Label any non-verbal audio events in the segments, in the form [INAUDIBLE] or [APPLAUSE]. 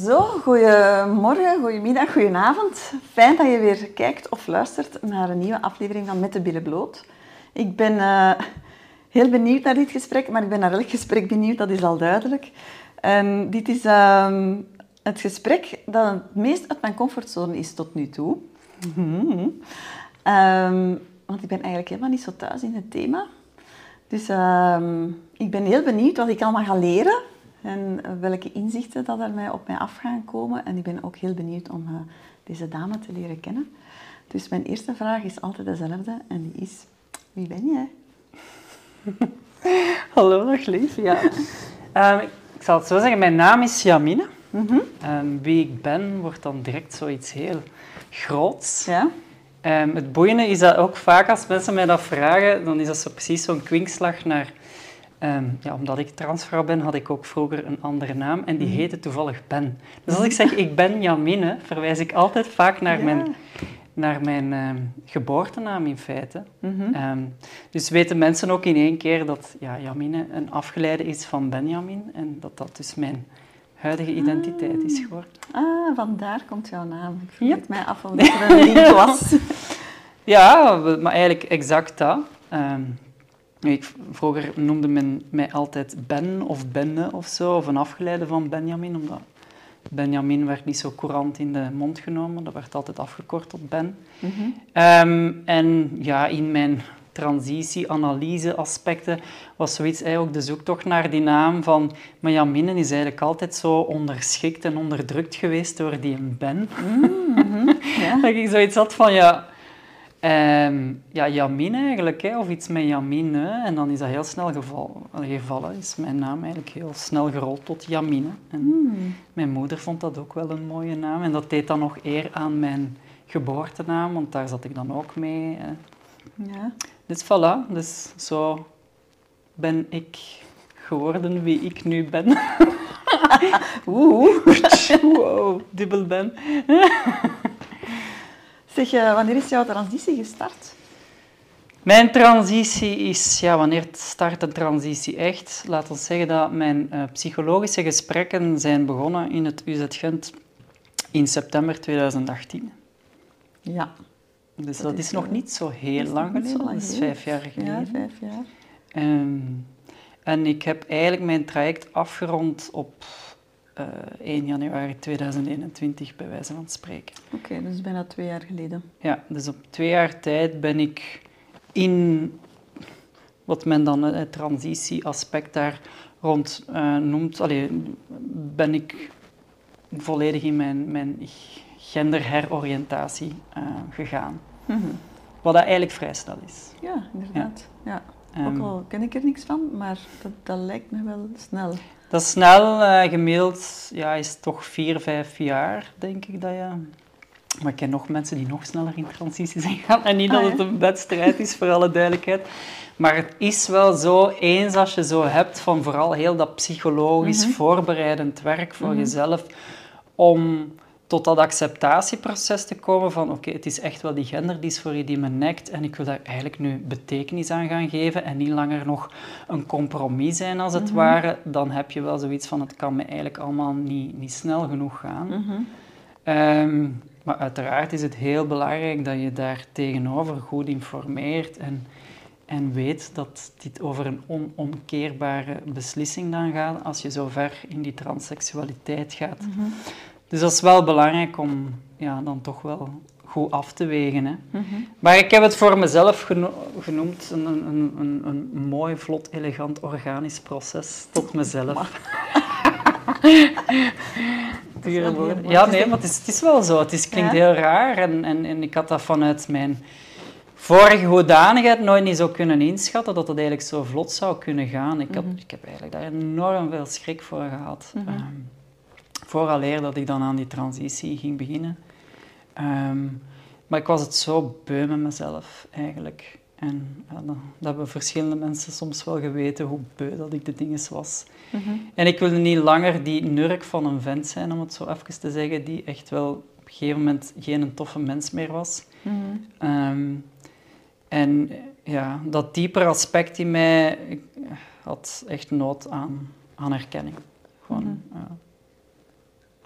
Zo, goedemorgen, goedemiddag, goedenavond. Fijn dat je weer kijkt of luistert naar een nieuwe aflevering van Met de Billen Bloot. Ik ben uh, heel benieuwd naar dit gesprek, maar ik ben naar elk gesprek benieuwd, dat is al duidelijk. En dit is uh, het gesprek dat het meest uit mijn comfortzone is tot nu toe. um, want ik ben eigenlijk helemaal niet zo thuis in het thema. Dus ik ben heel benieuwd wat ik allemaal ga leren en welke inzichten dat er mij op mij af gaan komen. En ik ben ook heel benieuwd om uh, deze dame te leren kennen. Dus mijn eerste vraag is altijd dezelfde en die is, wie ben jij? [LAUGHS] Hallo, dag lief. Ja. um, ik zal het zo zeggen, mijn naam is Jamine. Mm -hmm. um, wie ik ben, wordt dan direct zoiets heel groots. Ja. Um, het boeiende is dat ook vaak als mensen mij dat vragen, dan is dat zo precies zo'n kwinkslag naar... Um, ja, omdat ik transvrouw ben, had ik ook vroeger een andere naam en die heette toevallig Ben. Dus als ik zeg ik ben Jamine, verwijs ik altijd vaak naar ja. mijn, naar mijn um, geboortenaam in feite. Mm -hmm. um, dus weten mensen ook in één keer dat ja, Jamine een afgeleide is van Benjamin en dat dat dus mijn huidige identiteit is geworden. Ah, vandaar komt jouw naam. Ik vroeg yep. mij af of [LAUGHS] er een link was. ja, maar eigenlijk exact dat. Um, ik, vroeger noemde men mij altijd Ben of Benne of zo, of een afgeleide van Benjamin, omdat Benjamin werd niet zo courant in de mond genomen. Dat werd altijd afgekort tot Ben. Mm -hmm. um, en ja, in mijn transitie-analyse-aspecten was zoiets eigenlijk ook de zoektocht naar die naam van... Maar Jamine is eigenlijk altijd zo onderschikt en onderdrukt geweest door die Ben. Mm -hmm. [LAUGHS] ja. dat ik zoiets had van, ja... Um, ja, Jamine eigenlijk, hè, of iets met Jamine. En dan is dat heel snel geval, gevallen. Is mijn naam eigenlijk heel snel gerold tot Jamine. En mm. mijn moeder vond dat ook wel een mooie naam. En dat deed dan nog eer aan mijn geboortenaam, want daar zat ik dan ook mee. Hè. Ja. Dus voilà, dus zo ben ik geworden wie ik nu ben. [LAUGHS] Oeh. [LAUGHS] wow, dubbel ben. Zeg, uh, wanneer is jouw transitie gestart? Mijn transitie is, ja, wanneer start een transitie echt? Laat ons zeggen dat mijn uh, psychologische gesprekken zijn begonnen in het UZ Gent in september 2018. Ja. Dus dat, dat is, is nog niet zo heel lang geleden, dat is vijf jaar geleden. Ja, vijf jaar. Um, en ik heb eigenlijk mijn traject afgerond op uh, 1 januari 2021, bij wijze van spreken. Oké, okay, dus bijna twee jaar geleden. Ja, dus op twee jaar tijd ben ik in wat men dan het transitieaspect daar rond uh, noemt, allee, ben ik volledig in mijn, mijn genderheroriëntatie uh, gegaan. Mm -hmm. Wat dat eigenlijk vrij snel is. Ja, inderdaad. Ja. ja. Ook al ken ik er niks van, maar dat, dat lijkt me wel snel. Dat is snel, uh, gemiddeld ja, is het toch vier, vijf jaar, denk ik dat je... Maar ik ken nog mensen die nog sneller in transitie zijn gaan. En niet ah, dat het een wedstrijd is, voor alle duidelijkheid. Maar het is wel zo, eens als je zo hebt van vooral heel dat psychologisch mm -hmm. voorbereidend werk voor mm -hmm. jezelf, om tot dat acceptatieproces te komen van oké, okay, het is echt wel die gender die is voor je die me nekt en ik wil daar eigenlijk nu betekenis aan gaan geven en niet langer nog een compromis zijn als het mm -hmm. ware, dan heb je wel zoiets van het kan me eigenlijk allemaal niet, niet snel genoeg gaan. Mm -hmm. um, maar uiteraard is het heel belangrijk dat je daar tegenover goed informeert en, en weet dat dit over een onomkeerbare beslissing dan gaat als je zo ver in die transseksualiteit gaat. Mm -hmm. Dus dat is wel belangrijk om ja, dan toch wel goed af te wegen. Hè. Mm -hmm. Maar ik heb het voor mezelf geno genoemd een, een, een, een, mooi, vlot, elegant, organisch proces tot mezelf. [LAUGHS] ja, nee, maar het is, het is wel zo. Het is, klinkt ja? heel raar en, en, en ik had dat vanuit mijn vorige hoedanigheid nooit niet zo kunnen inschatten dat het eigenlijk zo vlot zou kunnen gaan. Ik, had, mm -hmm. ik heb eigenlijk daar enorm veel schrik voor gehad. Mm -hmm. um, vooraleer dat ik dan aan die transitie ging beginnen. Um, maar ik was het zo beu met mezelf, eigenlijk. En ja, dat, hebben verschillende mensen soms wel geweten, hoe beu dat ik de dingen was. Mm -hmm. En ik wilde niet langer die nurk van een vent zijn, om het zo even te zeggen, die echt wel op een gegeven moment geen toffe mens meer was. Mm -hmm. um, en ja, dat diepere aspect in mij had echt nood aan, aan erkenning. Gewoon, mm -hmm. uh,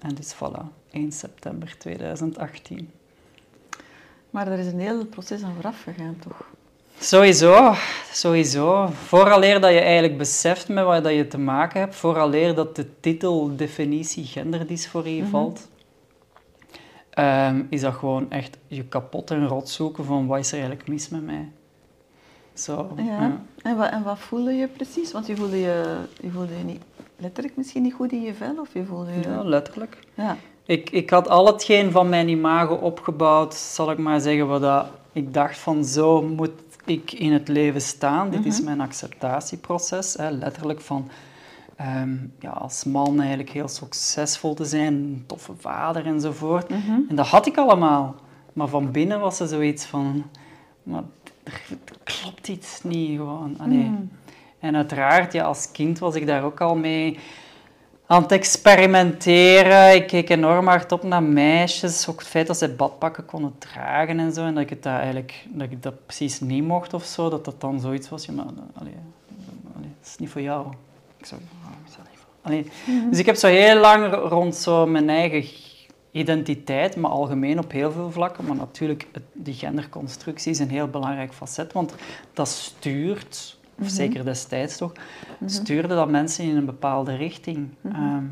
En dus voilà, 1 september 2018. Maar er is een heel proces aan vooraf gegaan, toch? Sowieso, sowieso. Vooraleer dat je eigenlijk beseft met wat dat je te maken hebt, vooraleer dat de titeldefinitie genderdys voor je Mhm. valt, ehm, is dat gewoon echt je kapot en rot zoeken van wat is er eigenlijk mis met mij. Zo, Ja. ja. En, wat, en wat voelde je precies? Want je voelde je, je voelde je niet, letterlijk misschien niet goed in je vel? Of je voelde je... Ja, letterlijk. Ja. Ik, ik had al hetgeen van mijn imago opgebouwd, zal ik maar zeggen, wat dat, ik dacht van zo moet ik in het leven staan. Dit is Mhm. mijn acceptatieproces, hè, letterlijk van ehm, ja, als man eigenlijk heel succesvol te zijn, een toffe vader enzovoort. Mhm. En dat had ik allemaal. Maar van binnen was er zoiets van, maar er, er klopt iets niet gewoon. Allee. Mm. En uiteraard, ja, als kind was ik daar ook al mee aan het experimenteren. Ik keek enorm hard op naar meisjes. Ook het feit dat zij badpakken konden dragen en zo. En dat ik, het dat eigenlijk, dat ik dat precies niet mocht of zo. Dat dat dan zoiets was. Ja, maar, allee, allee, dat is niet voor jou. Ik zo, is dat niet voor... Allee. Dus ik heb zo heel lang rond zo mijn eigen identiteit, maar algemeen op heel veel vlakken. Maar natuurlijk, het, die genderconstructie is een heel belangrijk facet. Want dat stuurt, of Mhm. zeker destijds toch, Mhm. stuurde dat mensen in een bepaalde richting. Mhm. Ehm,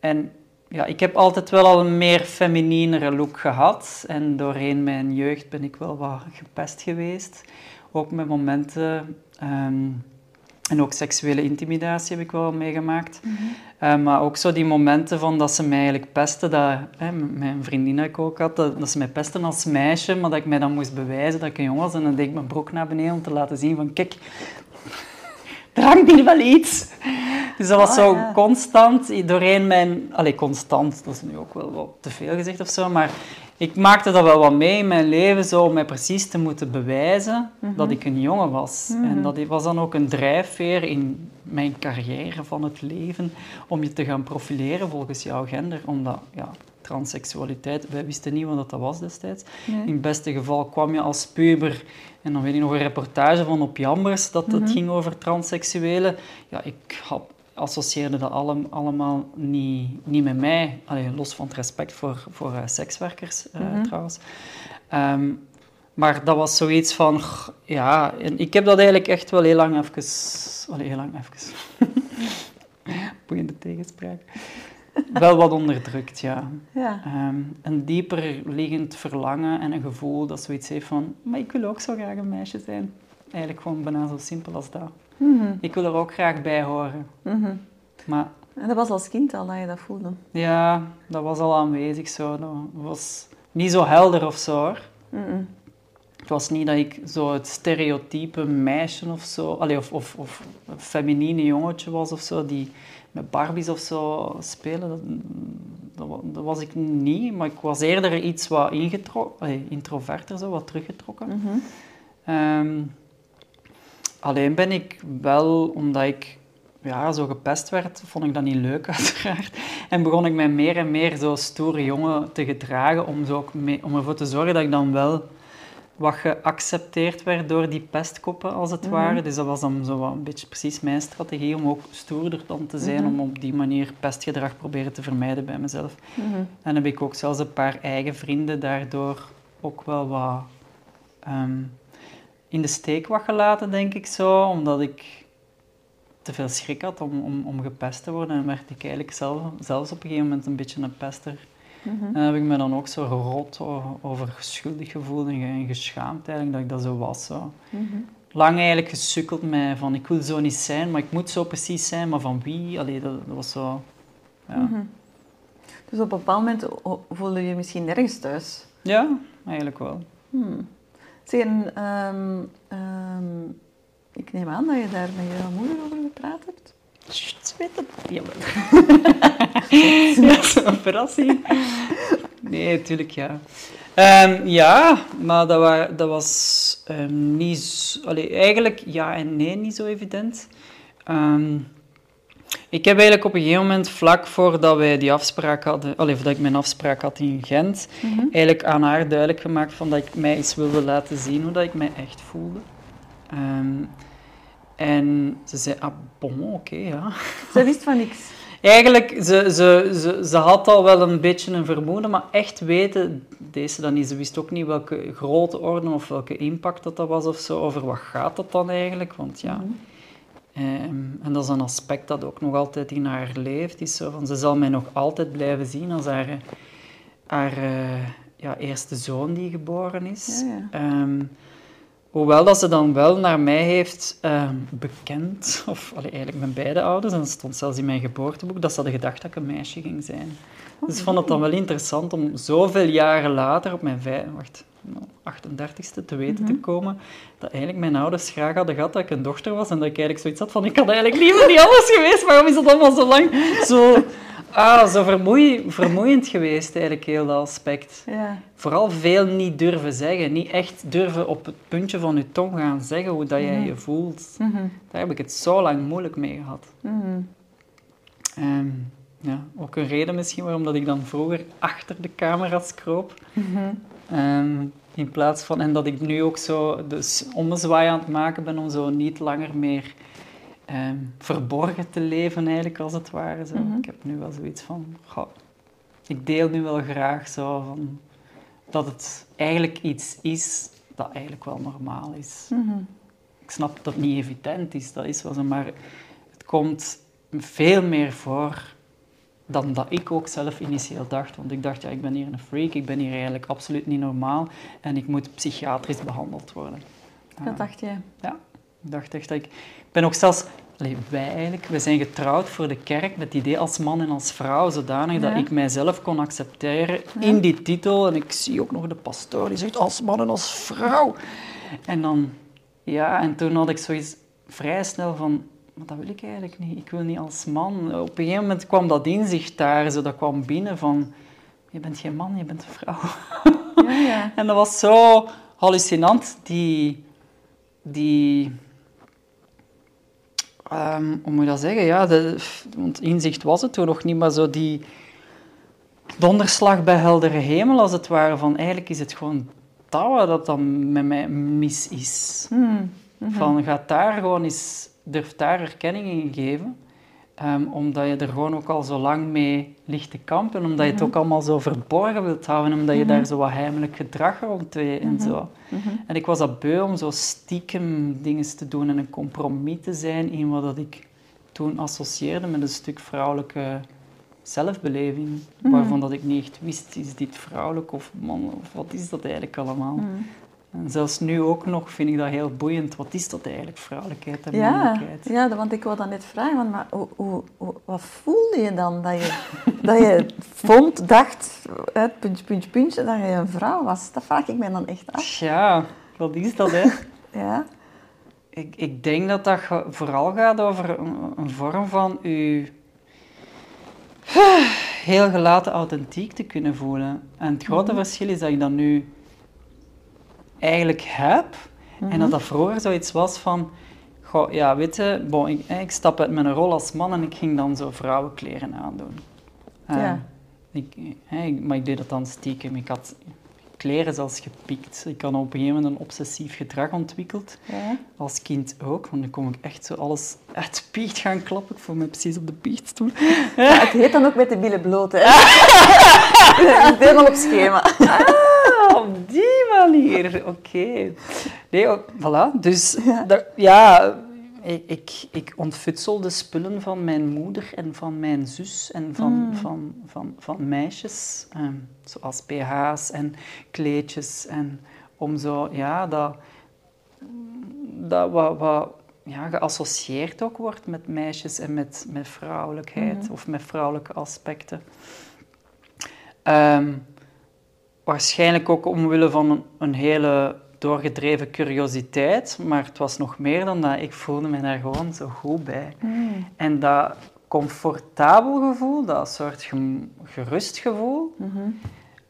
en ja, ik heb altijd wel al een meer femininere look gehad. En doorheen mijn jeugd ben ik wel wat gepest geweest. Ook met momenten... ehm, en ook seksuele intimidatie heb ik wel meegemaakt. Mhm. Eh, maar ook zo die momenten van dat ze mij eigenlijk pesten, dat, hè, mijn vriendin dat ik ook had, dat, dat ze mij pesten als meisje, maar dat ik mij dan moest bewijzen dat ik een jongen was. En dan deed ik mijn broek naar beneden om te laten zien van, kijk, er hangt hier wel iets. Dus dat was Oh, zo ja. constant, doorheen mijn... Allee, constant, dat is nu ook wel wat te veel gezegd of zo, maar ik maakte dat wel wat mee in mijn leven, zo om mij precies te moeten bewijzen Mhm. dat ik een jongen was. Mhm. En dat was dan ook een drijfveer in mijn carrière van het leven, om je te gaan profileren volgens jouw gender. Omdat, ja, transseksualiteit, wij wisten niet wat dat was destijds. Nee. In het beste geval kwam je als puber, en dan weet ik nog een reportage van op Jambers, dat het Mhm. ging over transseksuelen. Ja, ik had, associeerde dat allem, allemaal niet, niet met mij. Allee, los van het respect voor, voor eh, sekswerkers, eh, Mhm. trouwens. Ehm, maar dat was zoiets van, ja, en ik heb dat eigenlijk echt wel heel lang even, allee, heel lang even, [LAUGHS] boeiende tegenspraak, wel wat onderdrukt, ja. Ja. Ehm, een dieper liggend verlangen en een gevoel dat zoiets heeft van, maar ik wil ook zo graag een meisje zijn. Eigenlijk gewoon bijna zo simpel als dat. Mhm. Ik wil er ook graag bij horen. Mhm. Maar En dat was als kind al dat je dat voelde? ja, dat was al aanwezig zo. Dat was niet zo helder of zo hoor. Mhm. Het was niet dat ik zo het stereotype meisje of zo, allee, of, of, of een feminine jongetje was of zo, die met Barbies of zo spelen. Dat, dat, wa- dat was ik niet, maar ik was eerder iets wat ingetro- allee, introverter, zo, wat teruggetrokken. Ehm, alleen ben ik wel, omdat ik ja, zo gepest werd, vond ik dat niet leuk [LAUGHS] uiteraard. En begon ik mij meer en meer zo stoere jongen te gedragen om, zo ook mee, om ervoor te zorgen dat ik dan wel wat geaccepteerd werd door die pestkoppen, als het Mhm. ware. Dus dat was dan zo wat een beetje precies mijn strategie om ook stoerder dan te zijn, Mhm. om op die manier pestgedrag proberen te vermijden bij mezelf. Mhm. En heb ik ook zelfs een paar eigen vrienden daardoor ook wel wat ehm, in de steek wat gelaten, denk ik zo. Omdat ik te veel schrik had om, om, om gepest te worden. En werd ik eigenlijk zelf, zelfs op een gegeven moment een beetje een pester. Mhm. En heb ik me dan ook zo rot over schuldig gevoeld en ge- en geschaamd eigenlijk dat ik dat zo was. Zo. Mhm. Lang eigenlijk gesukkeld met van ik wil zo niet zijn, maar ik moet zo precies zijn, maar van wie? Allee, dat, dat was zo... Ja. Mhm. Dus op een bepaald moment voelde je je misschien nergens thuis. ja, eigenlijk wel. Hmm. Zeg, ehm, ehm, ik neem aan dat je daar met je moeder over gepraat hebt. Weet het niet. ja, zo'n [LAUGHS] verrassing. Nee, natuurlijk ja. Ehm, ja, maar dat, wa- dat was niet zo... allee, eigenlijk ja en nee, niet zo evident. Ik heb eigenlijk op een gegeven moment, vlak voordat wij die afspraak hadden, allee, voordat ik mijn afspraak had in Gent, eigenlijk aan haar duidelijk gemaakt van dat ik mij eens wilde laten zien hoe dat ik mij echt voelde. Ehm, en ze zei, ah bon, oké, ja. Zij wist van niks. [LAUGHS] eigenlijk, ze, ze, ze, ze had al wel een beetje een vermoeden, maar echt weten, deze dan niet. Ze wist ook niet welke grote orde of welke impact dat, dat was of zo. Over wat gaat dat dan eigenlijk? Want ja... Mhm. Ehm, en dat is een aspect dat ook nog altijd in haar leeft. Is zo van, ze zal mij nog altijd blijven zien als haar, haar eh, ja, eerste zoon die geboren is. Ja, ja. Ehm, hoewel dat ze dan wel naar mij heeft ehm, bekend, of allee, eigenlijk mijn beide ouders, en dat stond zelfs in mijn geboorteboek, dat ze hadden gedacht dat ik een meisje ging zijn. Dus ik vond het dan wel interessant om zoveel jaren later, op mijn vijf, wacht, 38ste, te weten te komen dat eigenlijk mijn ouders graag hadden gehad dat ik een dochter was en dat ik eigenlijk zoiets had van, ik had eigenlijk liever niet anders geweest, waarom is dat allemaal zo lang zo, ah, zo vermoei, vermoeiend geweest, eigenlijk, heel dat aspect. Ja. Vooral veel niet durven zeggen, niet echt durven op het puntje van je tong gaan zeggen hoe dat jij je voelt. Mhm. Daar heb ik het zo lang moeilijk mee gehad. Mhm. Ehm, ja, ook een reden misschien waarom dat ik dan vroeger achter de camera's kroop. Mhm. Ehm, in plaats van, en dat ik nu ook zo dus ommezwaai aan het maken ben om zo niet langer meer ehm, verborgen te leven, eigenlijk als het ware. Zo. Mhm. Ik heb nu wel zoiets van, goh, ik deel nu wel graag zo van, dat het eigenlijk iets is dat eigenlijk wel normaal is. Mhm. Ik snap dat het niet evident is, dat is wel zo, maar het komt veel meer voor dan dat ik ook zelf initieel dacht. Want ik dacht, ja, ik ben hier een freak, ik ben hier eigenlijk absoluut niet normaal en ik moet psychiatrisch behandeld worden. Dat dacht je. Ja, ik dacht echt dat ik... Ik ben ook zelfs... Allee, wij eigenlijk, we zijn getrouwd voor de kerk met het idee als man en als vrouw, zodanig Ja. dat ik mijzelf kon accepteren in die titel. En ik zie ook nog de pastoor die zegt als man en als vrouw. En dan... Ja, en toen had ik zoiets vrij snel van... Maar dat wil ik eigenlijk niet. Ik wil niet als man. Op een gegeven moment kwam dat inzicht daar, zo dat kwam binnen van... Je bent geen man, je bent een vrouw. Ja, ja. [LAUGHS] En dat was zo hallucinant, die... die ehm, hoe moet je dat zeggen? Ja, de, want inzicht was het toen nog niet, maar zo die donderslag bij heldere hemel, als het ware, van eigenlijk is het gewoon dat wat dat dan met mij mis is. Mhm. Van, gaat daar gewoon eens, durf daar erkenning in geven. Ehm, omdat je er gewoon ook al zo lang mee ligt te kampen. Omdat je het ook allemaal zo verborgen wilt houden. Omdat je daar zo wat heimelijk gedrag rond deed en zo. En ik was dat beu om zo stiekem dingen te doen en een compromis te zijn in wat dat ik toen associeerde met een stuk vrouwelijke zelfbeleving. Waarvan dat ik niet echt wist, is dit vrouwelijk of man, of wat is dat eigenlijk allemaal? En zelfs nu ook nog vind ik dat heel boeiend. Wat is dat eigenlijk, vrouwelijkheid en Ja, mannelijkheid? ja, want ik wou dan net vragen, want, maar hoe, hoe, hoe- wat voelde je dan? Dat je, dat je vond, dacht, uit puntje, puntje, puntje, dat je een vrouw was? Dat vraag ik mij dan echt af. Ja, wat is dat, hè? [LAUGHS] Ja, ik, ik denk dat dat vooral gaat over een, een vorm van u [SIGHS] heel gelaten authentiek te kunnen voelen. En het grote verschil is dat ik dat nu eigenlijk heb. En dat dat vroeger zoiets was van... Goh, ja, weet je, bon, ik, eh, ik stap uit mijn rol als man en ik ging dan zo vrouwenkleren aandoen. Eh, Ja. ik, eh, ik- maar ik deed dat dan stiekem. Ik had kleren zelfs gepikt. Ik had op een gegeven moment een obsessief gedrag ontwikkeld. ja. Als kind ook, want dan kon ik echt zo alles uit de biecht gaan klappen. Ik voel me precies op de biechtstoel. Ja, het heet dan ook met de billen bloot, hè. Het is helemaal op schema. Op die manier. Oké. Nee, oh, voilà. Dus ja, ja ik, ik, ik ontfutselde spullen van mijn moeder en van mijn zus en van, van, van, van meisjes. ehm, zoals BH's en kleedjes. En om zo, ja, dat, dat wat, wat ja, geassocieerd ook wordt met meisjes en met, met vrouwelijkheid of met vrouwelijke aspecten. Ehm, waarschijnlijk ook omwille van een, hele doorgedreven curiositeit, maar het was nog meer dan dat. Ik voelde me daar gewoon zo goed bij. En dat comfortabel gevoel, dat soort gerust gevoel,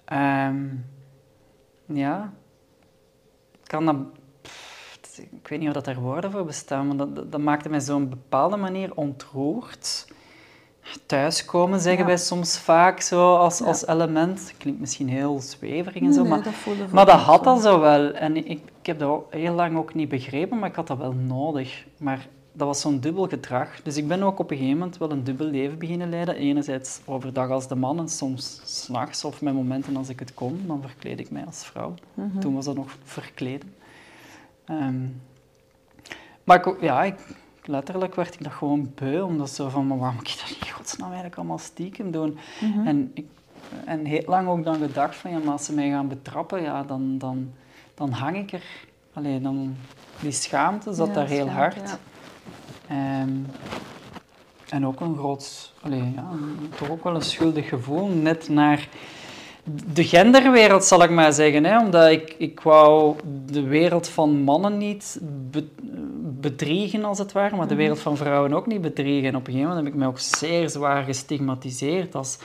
ehm, ja, ik kan dat... pff, Ik weet niet of dat er woorden voor bestaan, maar dat, dat, dat maakte mij zo op een bepaalde manier ontroerd. Thuiskomen zeggen Ja. wij soms vaak zo als, als element. Klinkt misschien heel zweverig en zo, Nee, maar dat maar dat had dat zo wel. En ik, ik heb dat heel lang ook niet begrepen, maar ik had dat wel nodig. Maar dat was zo'n dubbel gedrag. Dus ik ben ook op een gegeven moment wel een dubbel leven beginnen leiden. Enerzijds overdag als de man en soms s'nachts of met momenten als ik het kon, dan verkleed ik mij als vrouw. Mhm. Toen was dat nog verkleden. Ehm, maar ik, ja, ik, letterlijk werd ik dat gewoon beu, omdat zo van, maar waarom moet ik dat in godsnaam eigenlijk allemaal stiekem doen? Mhm. En, ik, en heel lang ook dan gedacht van, ja, maar als ze mij gaan betrappen, ja, dan, dan, dan hang ik er. Allee, dan, die schaamte zat Ja, daar heel schaamte, hard. ja. Ehm, en ook een groot, allee, ja, toch ook wel een schuldig gevoel, net naar de genderwereld, zal ik maar zeggen. Hè? Omdat ik, ik wou de wereld van mannen niet be- bedriegen, als het ware, maar de wereld van vrouwen ook niet bedriegen. En op een gegeven moment heb ik mij ook zeer zwaar gestigmatiseerd als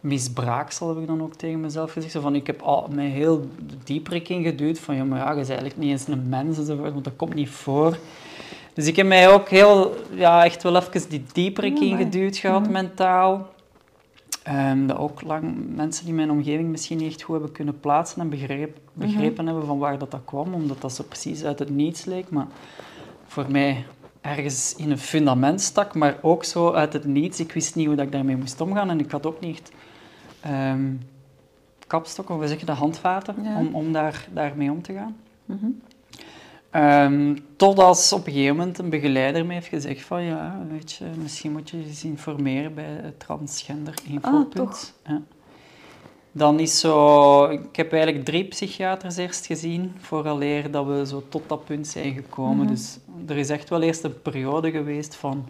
misbraaksel, heb ik dan ook tegen mezelf gezegd. Zo van, ik heb al, mij heel dieperik ingeduwd van, ja, maar ja, je bent eigenlijk niet eens een mens enzovoort, want dat komt niet voor. Dus ik heb mij ook heel, ja, echt wel even die dieperik ingeduwd gehad, mentaal. Ehm, dat ook lang mensen die in mijn omgeving misschien niet echt goed hebben kunnen plaatsen en begreep, begrepen hebben van waar dat, dat kwam, omdat dat zo precies uit het niets leek. Maar voor mij ergens in een fundament stak, maar ook zo uit het niets. Ik wist niet hoe dat ik daarmee moest omgaan en ik had ook niet ehm kapstok, of we zeggen dat, handvaten, Ja. om, om daar, daarmee om te gaan. Mhm. Tot als op een gegeven moment een begeleider me heeft gezegd van ja, weet je, misschien moet je je eens informeren bij het transgender infopunt. Ah? Ja. Dan is zo, ik heb eigenlijk drie psychiaters eerst gezien, vooraleer dat we zo tot dat punt zijn gekomen. Mhm. Dus er is echt wel eerst een periode geweest van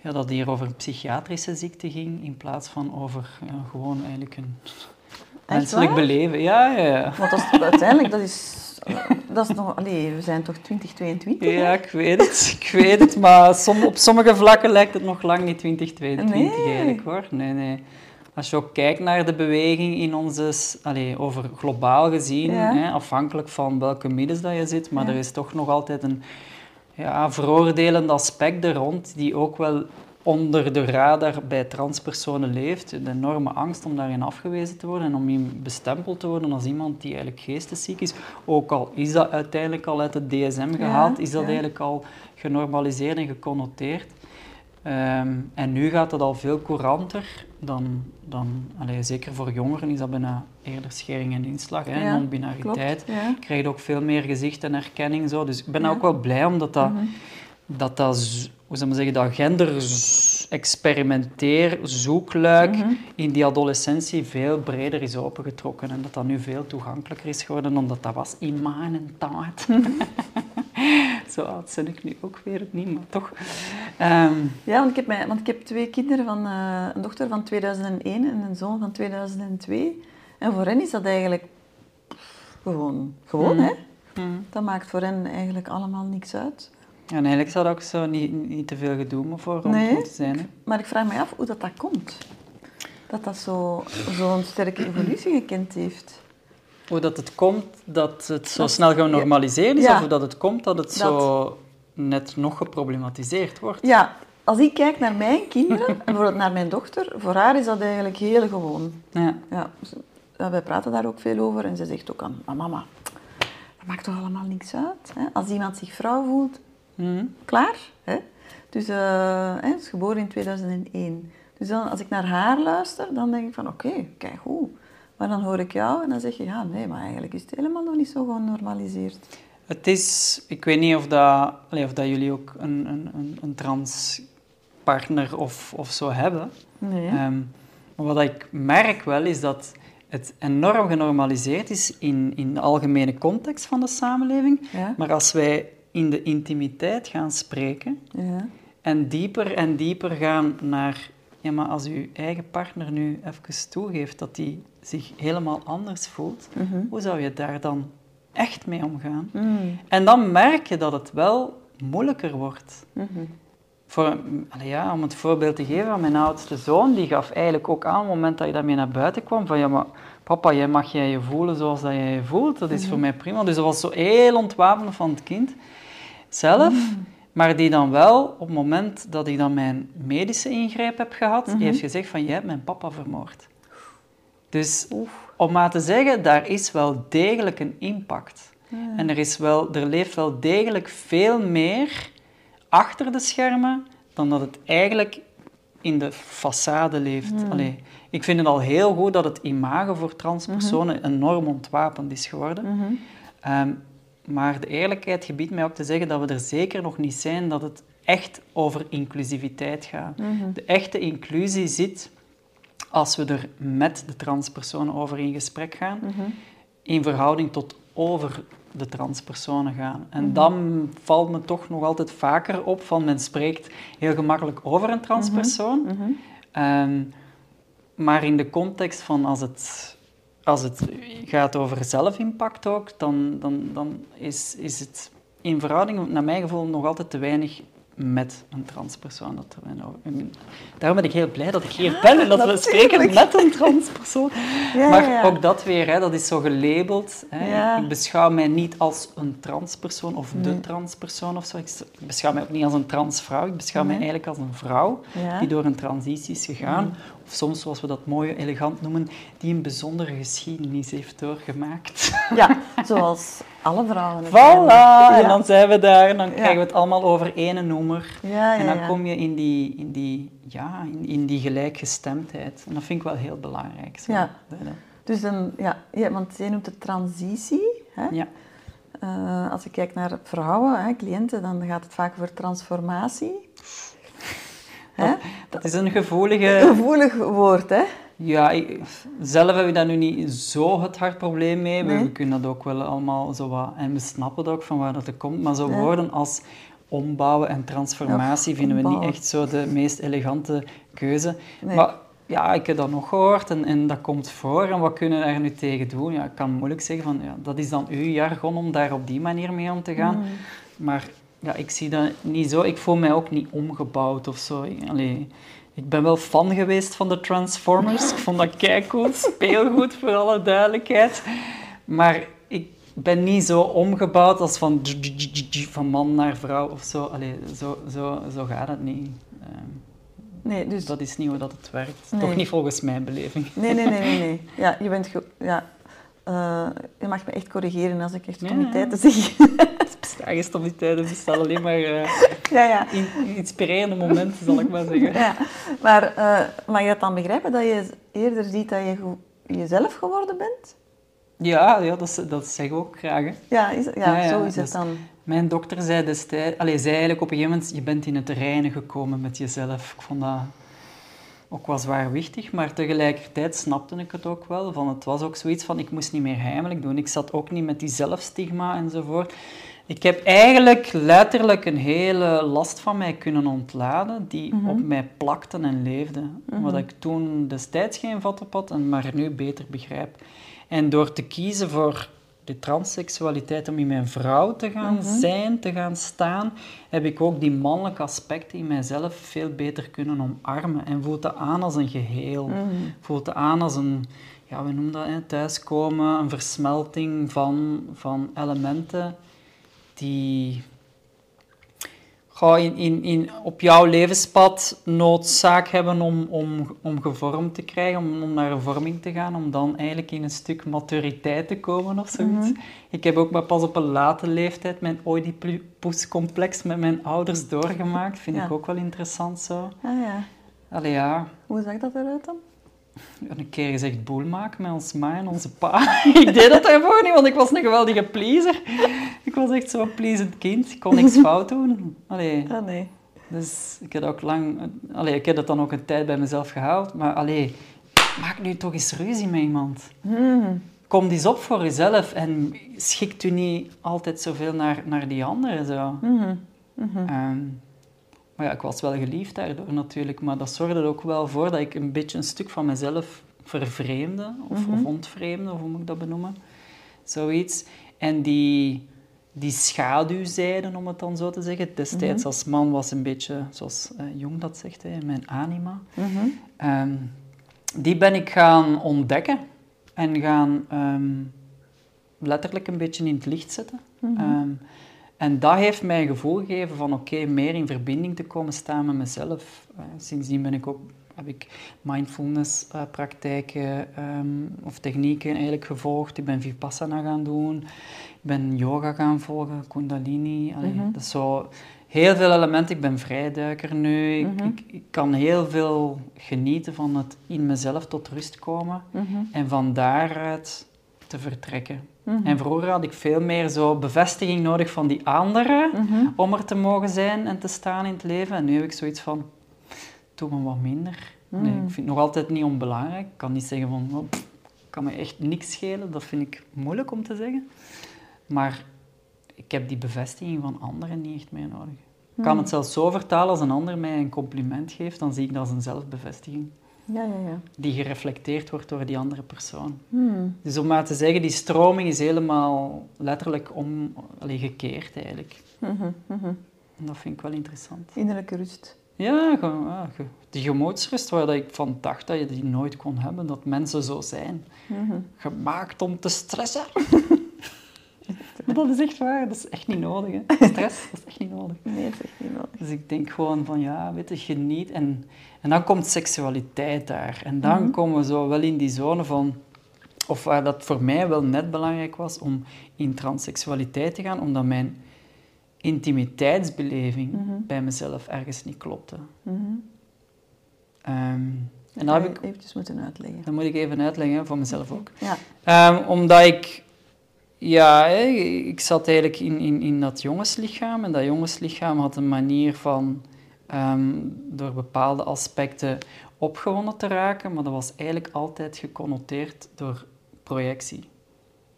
ja, dat hier over een psychiatrische ziekte ging, in plaats van over ja, gewoon eigenlijk een menselijk waar? beleven. Ja, ja, ja. Want dat is, uiteindelijk, dat is, [LAUGHS] dat is nog... Allee, we zijn toch 2022? hè? Ja, ik weet het. Ik weet het, maar som- op sommige vlakken lijkt het nog lang niet 2022 Nee. eigenlijk hoor. Nee, nee. Als je ook kijkt naar de beweging in onze, allee, over globaal gezien, Ja. hè, afhankelijk van welke middens dat je zit, maar Ja. er is toch nog altijd een ja, veroordelend aspect er rond, die ook wel onder de radar bij transpersonen leeft. De enorme angst om daarin afgewezen te worden en om in bestempeld te worden als iemand die eigenlijk geestesziek is. Ook al is dat uiteindelijk al uit het DSM gehaald, is dat ja. eigenlijk al genormaliseerd en geconnoteerd. Ehm, en nu gaat het al veel couranter dan, dan allee, zeker voor jongeren is dat bijna eerder schering en inslag, hè, Ja, non-binariteit. Klopt, ja. Krijg je ook veel meer gezicht en erkenning. Zo. Dus ik ben Ja. ook wel blij omdat dat, Mhm. Dat, dat hoe zou zeggen, dat gender-experimenteer, zoekluik Mhm. in die adolescentie veel breder is opengetrokken. En dat dat nu veel toegankelijker is geworden, omdat dat was in mijn tijd. [LAUGHS] Zo oud ben ik nu ook weer niet, maar toch. Ehm, Ja, want ik heb, mij, want ik heb twee kinderen, van, eh, een dochter van 2001 en een zoon van 2002. En voor hen is dat eigenlijk gewoon, gewoon Mhm. hè. mm. Dat maakt voor hen eigenlijk allemaal niks uit. En eigenlijk zou dat ook zo niet, niet te veel gedoe me voor om Nee. te zijn. Hè. Maar ik vraag me af hoe dat, dat komt. Dat dat zo- zo'n sterke evolutie gekend heeft. Hoe dat het komt dat het zo Dat- snel genormaliseerd is, Ja. of hoe dat het komt dat het zo net nog geproblematiseerd wordt. Ja, als ik kijk naar mijn kinderen, en [LAUGHS] bijvoorbeeld naar mijn dochter, voor haar is dat eigenlijk heel gewoon. Ja. Ja, ja, wij praten daar ook veel over en ze zegt ook aan "Maar mama, dat maakt toch allemaal niks uit. Hè? Als iemand zich vrouw voelt, Mhm. klaar. Hè? Dus eh, hè, is geboren in 2001. Dus dan, als ik naar haar luister, dan denk ik van oké, kijk hoe. Maar dan hoor ik jou en dan zeg je ja, nee, maar eigenlijk is het helemaal nog niet zo genormaliseerd. Het is, ik weet niet of, dat, of dat jullie ook een, een, een, een transpartner of, of zo hebben. Nee. Ehm, maar wat ik merk wel is dat het enorm genormaliseerd is in, in de algemene context van de samenleving. Ja? Maar als wij in de intimiteit gaan spreken Ja. en dieper en dieper gaan naar... Ja, maar als uw eigen partner nu even toegeeft dat hij zich helemaal anders voelt, Mhm. hoe zou je daar dan echt mee omgaan? Mm. En dan merk je dat het wel moeilijker wordt. Mhm. Voor, ja, om het voorbeeld te geven, mijn oudste zoon die gaf eigenlijk ook aan, op het moment dat je daarmee naar buiten kwam, van ja, maar papa, jij mag jij je voelen zoals dat jij je voelt, dat is voor mij prima. Dus dat was zo heel ontwapend van het kind zelf, maar die dan wel, op het moment dat ik dan mijn medische ingreep heb gehad, heeft gezegd van, jij hebt mijn papa vermoord. Dus om maar te zeggen, daar is wel degelijk een impact. En er, is wel, er leeft wel degelijk veel meer achter de schermen dan dat het eigenlijk in de façade leeft. Allee, ik vind het al heel goed dat het imago voor transpersonen enorm ontwapend is geworden. Ehm, maar de eerlijkheid gebiedt mij ook te zeggen dat we er zeker nog niet zijn dat het echt over inclusiviteit gaat. De echte inclusie zit als we er met de transpersonen over in gesprek gaan, in verhouding tot over de transpersonen gaan. En dan valt me toch nog altijd vaker op van men spreekt heel gemakkelijk over een transpersoon, Ehm, maar in de context van als het, als het gaat over zelfimpact ook, dan, dan, dan is, is het in verhouding, naar mijn gevoel, nog altijd te weinig met een transpersoon. Dat nou- en daarom ben ik heel blij dat ik hier ben en dat we spreken met een transpersoon. [LAUGHS] Ja, maar ja, ook dat weer, hè, dat is zo gelabeld. Hè. Ja. Ik beschouw mij niet als een transpersoon of de transpersoon of zo. Ik beschouw mij ook niet als een transvrouw. Ik beschouw mij eigenlijk als een vrouw die door een transitie is gegaan. Soms, zoals we dat mooi elegant noemen, die een bijzondere geschiedenis heeft doorgemaakt. [LAUGHS] Ja, zoals alle vrouwen. Voilà! En dan zijn we daar en dan Ja. krijgen we het allemaal over ene noemer. Ja, en dan kom je in die, in die, ja, in, in die gelijkgestemdheid. En dat vind ik wel heel belangrijk. Zo. Ja. Dat- dat- Dus dan, ja, want jij noemt het transitie. Hè? ja. Eh, als ik kijk naar vrouwen, hè, cliënten, dan gaat het vaak over transformatie. Hè? Dat is een gevoelige... Een gevoelig woord, hè? Ja, ik- zelf heb ik daar nu niet zo het hard probleem mee. We- Nee? We kunnen dat ook wel allemaal zo wat... En we snappen het ook van waar dat het komt. Maar zo Ja. woorden als ombouwen en transformatie vinden we niet echt zo de meest elegante keuze. Nee. Maar ja, ik heb dat nog gehoord en, en dat komt voor. En wat kunnen we daar nu tegen doen? Ja, ik kan moeilijk zeggen van... Ja, dat is dan uw jargon om daar op die manier mee om te gaan. Mm. Maar ja, ik zie dat niet zo. Ik voel mij ook niet omgebouwd of zo. Allee, ik ben wel fan geweest van de Transformers. Ik vond dat keicool. Speelgoed, voor alle duidelijkheid. Maar ik ben niet zo omgebouwd als van, van man naar vrouw of zo. Allee, zo, zo, zo gaat het niet. Ehm, Nee, dus... dat is niet hoe dat het werkt. Nee. Toch niet volgens mijn beleving. Nee, nee, nee, nee, nee. [LAUGHS] Ja, je bent... Ja, eh, je mag me echt corrigeren als ik echt Ja, comiteiten zeg. [LAUGHS] Het bestaan geen stabiliteiten, het bestaan alleen maar eh, [LAUGHS] ja, ja. in- inspirerende momenten, zal ik maar zeggen. ja. Maar eh, mag je dat dan begrijpen, dat je eerder ziet dat je jezelf geworden bent? Ja, ja dat, dat zeggen we ook graag. hè. Ja, is, ja, Ja, ja, zo is dus- het dan. Mijn dokter zei destijds, allee, zei eigenlijk op een gegeven moment, je bent in het reinen gekomen met jezelf. Ik vond dat ook wel zwaarwichtig, maar tegelijkertijd snapte ik het ook wel. Van, het was ook zoiets van, ik moest niet meer heimelijk doen. Ik zat ook niet met die zelfstigma enzovoort. Ik heb eigenlijk letterlijk een hele last van mij kunnen ontladen, die op mij plakte en leefde. Wat ik toen destijds geen vat op had, en maar nu beter begrijp. En door te kiezen voor de transseksualiteit, om in mijn vrouw te gaan zijn, te gaan staan, heb ik ook die mannelijke aspecten in mijzelf veel beter kunnen omarmen. En voelt dat aan als een geheel. Voelt dat aan als een, ja, we noemen dat, hè, thuiskomen, een versmelting van, van elementen die in, in, in, op jouw levenspad noodzaak hebben om, om, om gevormd te krijgen, om, om naar een vorming te gaan, om dan eigenlijk in een stuk maturiteit te komen of zoiets. Ik heb ook maar pas op een late leeftijd mijn Oedipus-complex met mijn ouders doorgemaakt. Vind Ja. ik ook wel interessant zo. Ah ja. Allee, ja, Hoe zag dat eruit dan? Een keer gezegd boel maken met ons ma en onze pa. [LAUGHS] ik deed dat daarvoor niet, want ik was een geweldige pleaser. Ik was echt zo'n pleasend kind. Ik kon niks fout doen. Allee, Ah nee. dus ik heb, ook lang, allee, ik heb dat dan ook een tijd bij mezelf gehaald. Maar allee, maak nu toch eens ruzie met iemand. Hmm. Kom eens op voor jezelf en schikt u niet altijd zoveel naar, naar die anderen. Zo. Mhm. Ehm, maar ja, ik was wel geliefd daardoor natuurlijk, maar dat zorgde er ook wel voor dat ik een beetje een stuk van mezelf vervreemde, of, of ontvreemde, of hoe moet ik dat benoemen? Zoiets. En die, die schaduwzijde, om het dan zo te zeggen, destijds als man was een beetje, zoals eh, Jung dat zegt, hè, mijn anima. Mhm. Ehm, die ben ik gaan ontdekken en gaan ehm, letterlijk een beetje in het licht zetten. Ehm, en dat heeft mij een gevoel gegeven van oké, meer in verbinding te komen staan met mezelf. Eh, sindsdien ben ik ook, heb ik mindfulness eh, praktijken ehm, of technieken eigenlijk gevolgd. Ik ben Vipassana gaan doen. Ik ben yoga gaan volgen, Kundalini. Allee, Dat is zo heel veel elementen. Ik ben vrijduiker nu. Ik, Mhm. ik, ik kan heel veel genieten van het in mezelf tot rust komen. Mhm. En van daaruit te vertrekken. Mhm. En vroeger had ik veel meer zo bevestiging nodig van die anderen Mhm. om er te mogen zijn en te staan in het leven. En nu heb ik zoiets van, doe me wat minder. Nee, Mm. ik vind het nog altijd niet onbelangrijk. Ik kan niet zeggen van, oh, pff, kan me echt niks schelen. Dat vind ik moeilijk om te zeggen. Maar ik heb die bevestiging van anderen niet echt meer nodig. Ik kan het zelfs zo vertalen als een ander mij een compliment geeft, dan zie ik dat als een zelfbevestiging. Ja, ja, ja. Die gereflecteerd wordt door die andere persoon. Hmm. Dus om maar te zeggen, die stroming is helemaal letterlijk om, allee, gekeerd eigenlijk. Mhm, mhm. En dat vind ik wel interessant. Innerlijke rust. Ja, ge- ja, die gemoedsrust waar ik van dacht dat je die nooit kon hebben, dat mensen zo zijn. Mhm. Gemaakt om te stressen. [LAUGHS] maar dat is echt waar, dat is echt niet nodig. Hè. [LAUGHS] Stress, dat is echt niet nodig. Nee, dat is echt niet nodig. Dus ik denk gewoon van, ja, weet je, geniet. En, en dan komt seksualiteit daar. En dan Mhm. komen we zo wel in die zone van... Of waar dat voor mij wel net belangrijk was om in transseksualiteit te gaan, omdat mijn intimiteitsbeleving Mhm. bij mezelf ergens niet klopte. Ehm, en Dat heb ik, eventjes moeten uitleggen. dat moet ik even uitleggen, voor mezelf ook. Ja. Ehm, omdat ik, ja, ik zat eigenlijk in, in, in dat jongenslichaam. En dat jongenslichaam had een manier van ehm, door bepaalde aspecten opgewonden te raken. Maar dat was eigenlijk altijd geconnoteerd door projectie.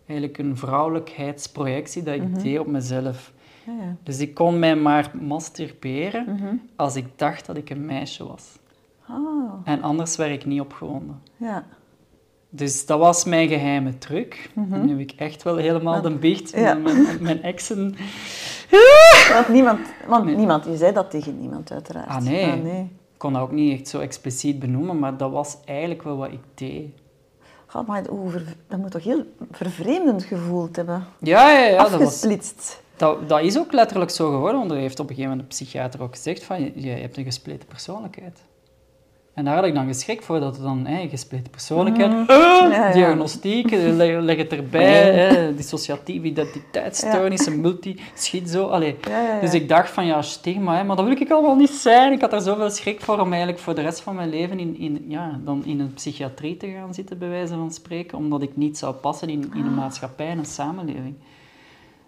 Eigenlijk een vrouwelijkheidsprojectie dat ik Mhm. deed op mezelf. Ja, ja. Dus ik kon mij maar masturberen Mhm. als ik dacht dat ik een meisje was. Ah, En anders werd ik niet opgewonden. ja. Dus dat was mijn geheime truc. En nu heb ik echt wel helemaal de biecht Ja. met mijn, mijn exen. [LAUGHS] Want niemand, want Nee. niemand, je zei dat tegen niemand uiteraard. Ah, nee. Ah, nee. Ik kon dat ook niet echt zo expliciet benoemen, maar dat was eigenlijk wel wat ik deed. God, maar dat moet toch heel vervreemdend gevoeld hebben? Ja, ja, ja. Dat, was, Afgesplitst. dat, dat is ook letterlijk zo geworden, want er heeft op een gegeven moment de psychiater ook gezegd van, je, je hebt een gespleten persoonlijkheid. En daar had ik dan geschrikt voor, dat er dan hè, gespleten persoonlijkheid, Mhm. eh, Ja, ja. diagnostiek, eh, leg, leg het erbij, hè, dissociatieve identiteitsstoornissen. Ja, ja, ja. Dus ik dacht van, ja, stigma, hè, maar dat wil ik allemaal niet zijn. Ik had er zoveel schrik voor om eigenlijk voor de rest van mijn leven in, in, ja, dan in een psychiatrie te gaan zitten, bij wijze van spreken, omdat ik niet zou passen in, in een maatschappij en een samenleving.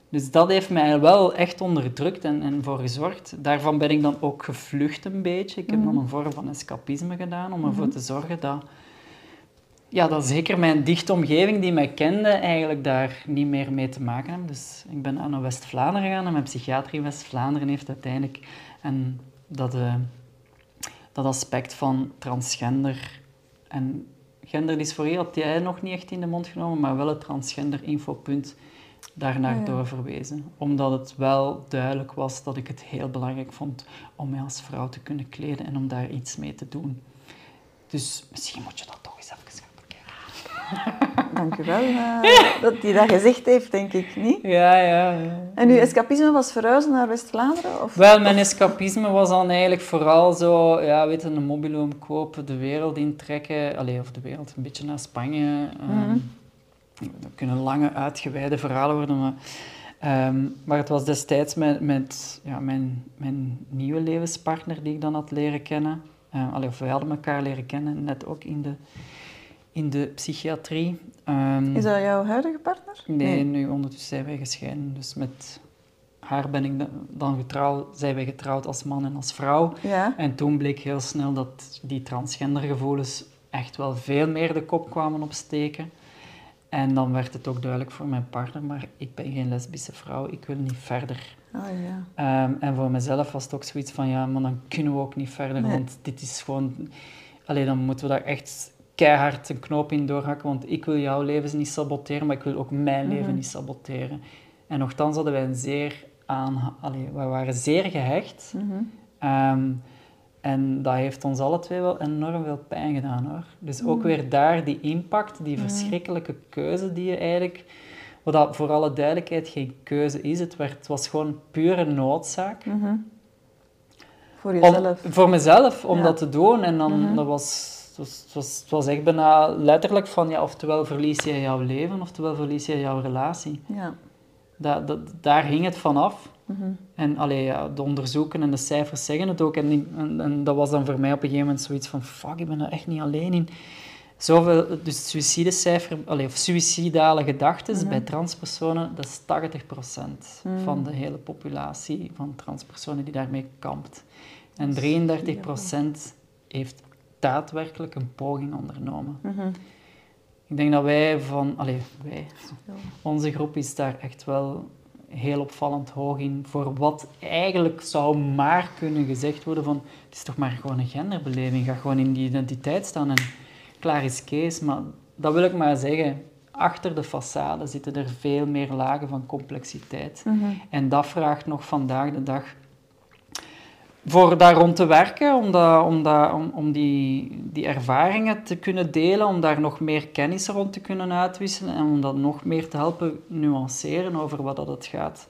Dus dat heeft mij wel echt onderdrukt en, en voor gezorgd. Daarvan ben ik dan ook gevlucht een beetje. Ik heb dan een vorm van escapisme gedaan om ervoor te zorgen dat, ja, dat zeker mijn dichte omgeving die mij kende eigenlijk daar niet meer mee te maken hebben. Dus ik ben naar West-Vlaanderen gegaan en mijn psychiater in West-Vlaanderen heeft uiteindelijk en dat, eh, dat aspect van transgender en genderdysforie had hij nog niet echt in de mond genomen, maar wel het transgender infopunt daarnaar Ah, ja. doorverwezen. Omdat het wel duidelijk was dat ik het heel belangrijk vond om mij als vrouw te kunnen kleden en om daar iets mee te doen. Dus misschien moet je dat toch eens even gaan bekijken. [LAUGHS] Dank u wel eh, [LAUGHS] dat hij dat gezegd heeft, denk ik, niet? Ja, ja, ja. En uw escapisme was verhuizen naar West-Vlaanderen? Of? Wel, mijn escapisme was dan eigenlijk vooral zo, ja, weet je, een mobiloom kopen, de wereld intrekken. Allee, of de wereld, een beetje naar Spanje. ehm, Mhm. Dat kunnen lange, uitgewijde verhalen worden, maar... ehm, maar het was destijds met, met ja, mijn, mijn nieuwe levenspartner die ik dan had leren kennen. Eh, allee, of wij hadden elkaar leren kennen, net ook in de, in de psychiatrie. Ehm, Is dat jouw huidige partner? Nee, nu ondertussen zijn wij gescheiden. Dus met haar ben ik da- dan getrouwd, zijn wij getrouwd als man en als vrouw. Ja. En toen bleek heel snel dat die transgendergevoelens echt wel veel meer de kop kwamen opsteken. En dan werd het ook duidelijk voor mijn partner, maar ik ben geen lesbische vrouw, ik wil niet verder. Oh ja. Ehm, en voor mezelf was het ook zoiets van, ja, maar dan kunnen we ook niet verder, Nee. want dit is gewoon... Alleen dan moeten we daar echt keihard een knoop in doorhakken, want ik wil jouw leven niet saboteren, maar ik wil ook mijn leven Mhm. niet saboteren. En nogthans hadden wij een zeer aan... Allee, wij waren zeer gehecht. Ehm, en dat heeft ons alle twee wel enorm veel pijn gedaan, hoor. Dus ook Mhm. weer daar die impact, die verschrikkelijke keuze die je eigenlijk... Wat dat voor alle duidelijkheid geen keuze is, het, werd, het was gewoon pure noodzaak. Mhm. Voor Om- jezelf. voor mezelf, om Ja. dat te doen. En dan, Mhm. dat was, het, was, het, was, het was echt bijna letterlijk van, ja, oftewel verlies je jouw leven, oftewel verlies je jouw relatie. Ja. Dat, dat, daar hing het vanaf. En allee, ja, de onderzoeken en de cijfers zeggen het ook. En, en, en dat was dan voor mij op een gegeven moment zoiets van... Fuck, ik ben er echt niet alleen in. Zoveel, dus suïcidecijfer, allee, of suïcidale gedachten bij transpersonen, dat is 80% van de hele populatie van transpersonen die daarmee kampt. En 33% heeft daadwerkelijk een poging ondernomen. Ik denk dat wij van... Allee, wij... Onze groep is daar echt wel heel opvallend hoog in. Voor wat eigenlijk zou maar kunnen gezegd worden van... Het is toch maar gewoon een genderbeleving. Ga gewoon in die identiteit staan en klaar is Kees. Maar dat wil ik maar zeggen. Achter de façade zitten er veel meer lagen van complexiteit. En dat vraagt nog vandaag de dag voor daar rond te werken, om, dat, om, dat, om, om die, die ervaringen te kunnen delen, om daar nog meer kennis rond te kunnen uitwisselen en om dat nog meer te helpen nuanceren over wat dat het gaat.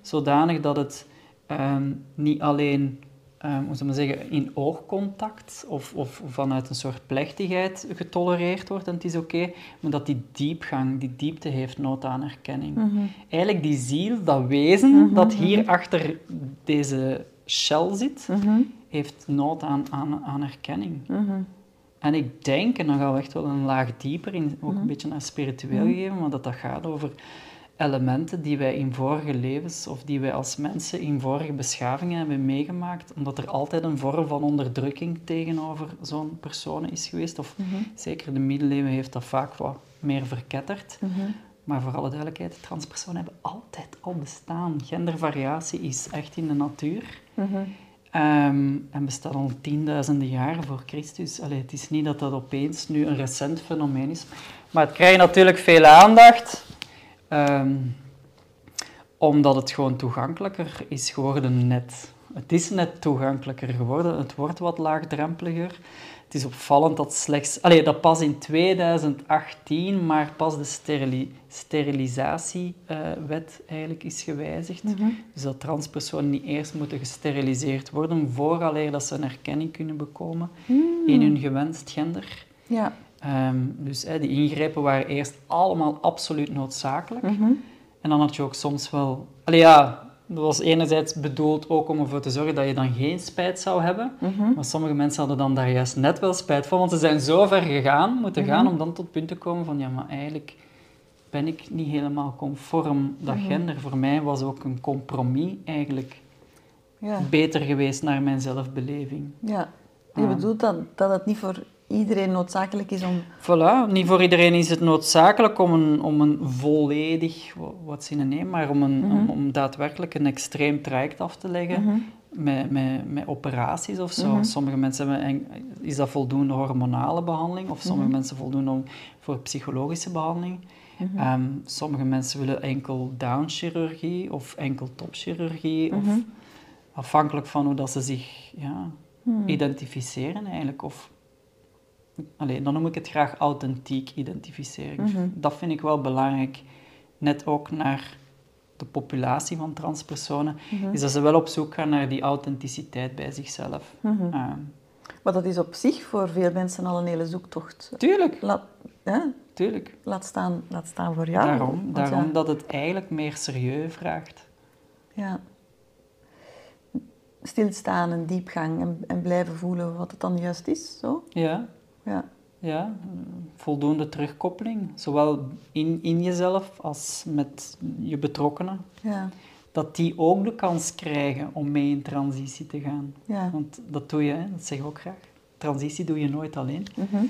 Zodanig dat het ehm, niet alleen ehm, hoe maar zeggen, in oogcontact of, of vanuit een soort plechtigheid getolereerd wordt en het is oké, maar dat die diepgang, die diepte heeft nood aan erkenning. Eigenlijk die ziel, dat wezen dat hier achter deze shell zit, heeft nood aan, aan, aan erkenning. En ik denk, en dan gaan we echt wel een laag dieper in, ook een beetje naar spiritueel gegeven, maar dat dat gaat over elementen die wij in vorige levens of die wij als mensen in vorige beschavingen hebben meegemaakt, omdat er altijd een vorm van onderdrukking tegenover zo'n persoon is geweest. Of zeker de middeleeuwen heeft dat vaak wat meer verketterd. Maar voor alle duidelijkheid, transpersonen hebben altijd al bestaan. Gendervariatie is echt in de natuur. Ehm, en bestaat al tienduizenden jaren voor Christus. Allee, het is niet dat dat opeens nu een recent fenomeen is. Maar het krijgt natuurlijk veel aandacht. ehm, omdat het gewoon toegankelijker is geworden net. Het is net toegankelijker geworden. Het wordt wat laagdrempeliger. Het is opvallend dat slechts... Allee, dat pas in 2018, maar pas de sterili sterilisatiewet eigenlijk is gewijzigd. Dus dat transpersonen niet eerst moeten gesteriliseerd worden vooraleer dat ze een erkenning kunnen bekomen in hun gewenst gender. Ja. Ehm, dus die ingrepen waren eerst allemaal absoluut noodzakelijk. En dan had je ook soms wel... Allee, ja, dat was enerzijds bedoeld ook om ervoor te zorgen dat je dan geen spijt zou hebben. Maar sommige mensen hadden dan daar juist net wel spijt van, want ze zijn zo ver gegaan, moeten gaan om dan tot het punt te komen van ja, maar eigenlijk ben ik niet helemaal conform dat gender. Voor mij was ook een compromis eigenlijk Ja. beter geweest naar mijn zelfbeleving. ja. Je Ah. bedoelt dat, dat het niet voor iedereen noodzakelijk is om... Voilà, niet voor iedereen is het noodzakelijk om een, om een volledig, wa- wat zinnen nemen, maar om, een, om, om daadwerkelijk een extreem traject af te leggen met, met, met operaties of zo. Sommige mensen hebben, en- is dat voldoende hormonale behandeling of sommige mensen voldoen om, voor psychologische behandeling. Ehm, sommige mensen willen enkel downchirurgie of enkel topchirurgie of afhankelijk van hoe dat ze zich ja, identificeren eigenlijk. Of Allee, dan noem ik het graag authentiek identificeren. Dat vind ik wel belangrijk. Net ook naar de populatie van transpersonen, is dat ze wel op zoek gaan naar die authenticiteit bij zichzelf. Ehm, Maar dat is op zich voor veel mensen al een hele zoektocht. tuurlijk, Laat, hè? tuurlijk. laat, staan, laat staan voor jou. daarom Want daarom ja, dat het eigenlijk meer serieus vraagt. ja. Stilstaan en diepgang en, en blijven voelen wat het dan juist is. Zo. Ja, Ja. ja, voldoende terugkoppeling, zowel in, in jezelf als met je betrokkenen. Ja. Dat die ook de kans krijgen om mee in transitie te gaan. Ja. Want dat doe je, hè, dat zeg ik ook graag. Transitie doe je nooit alleen. Mhm.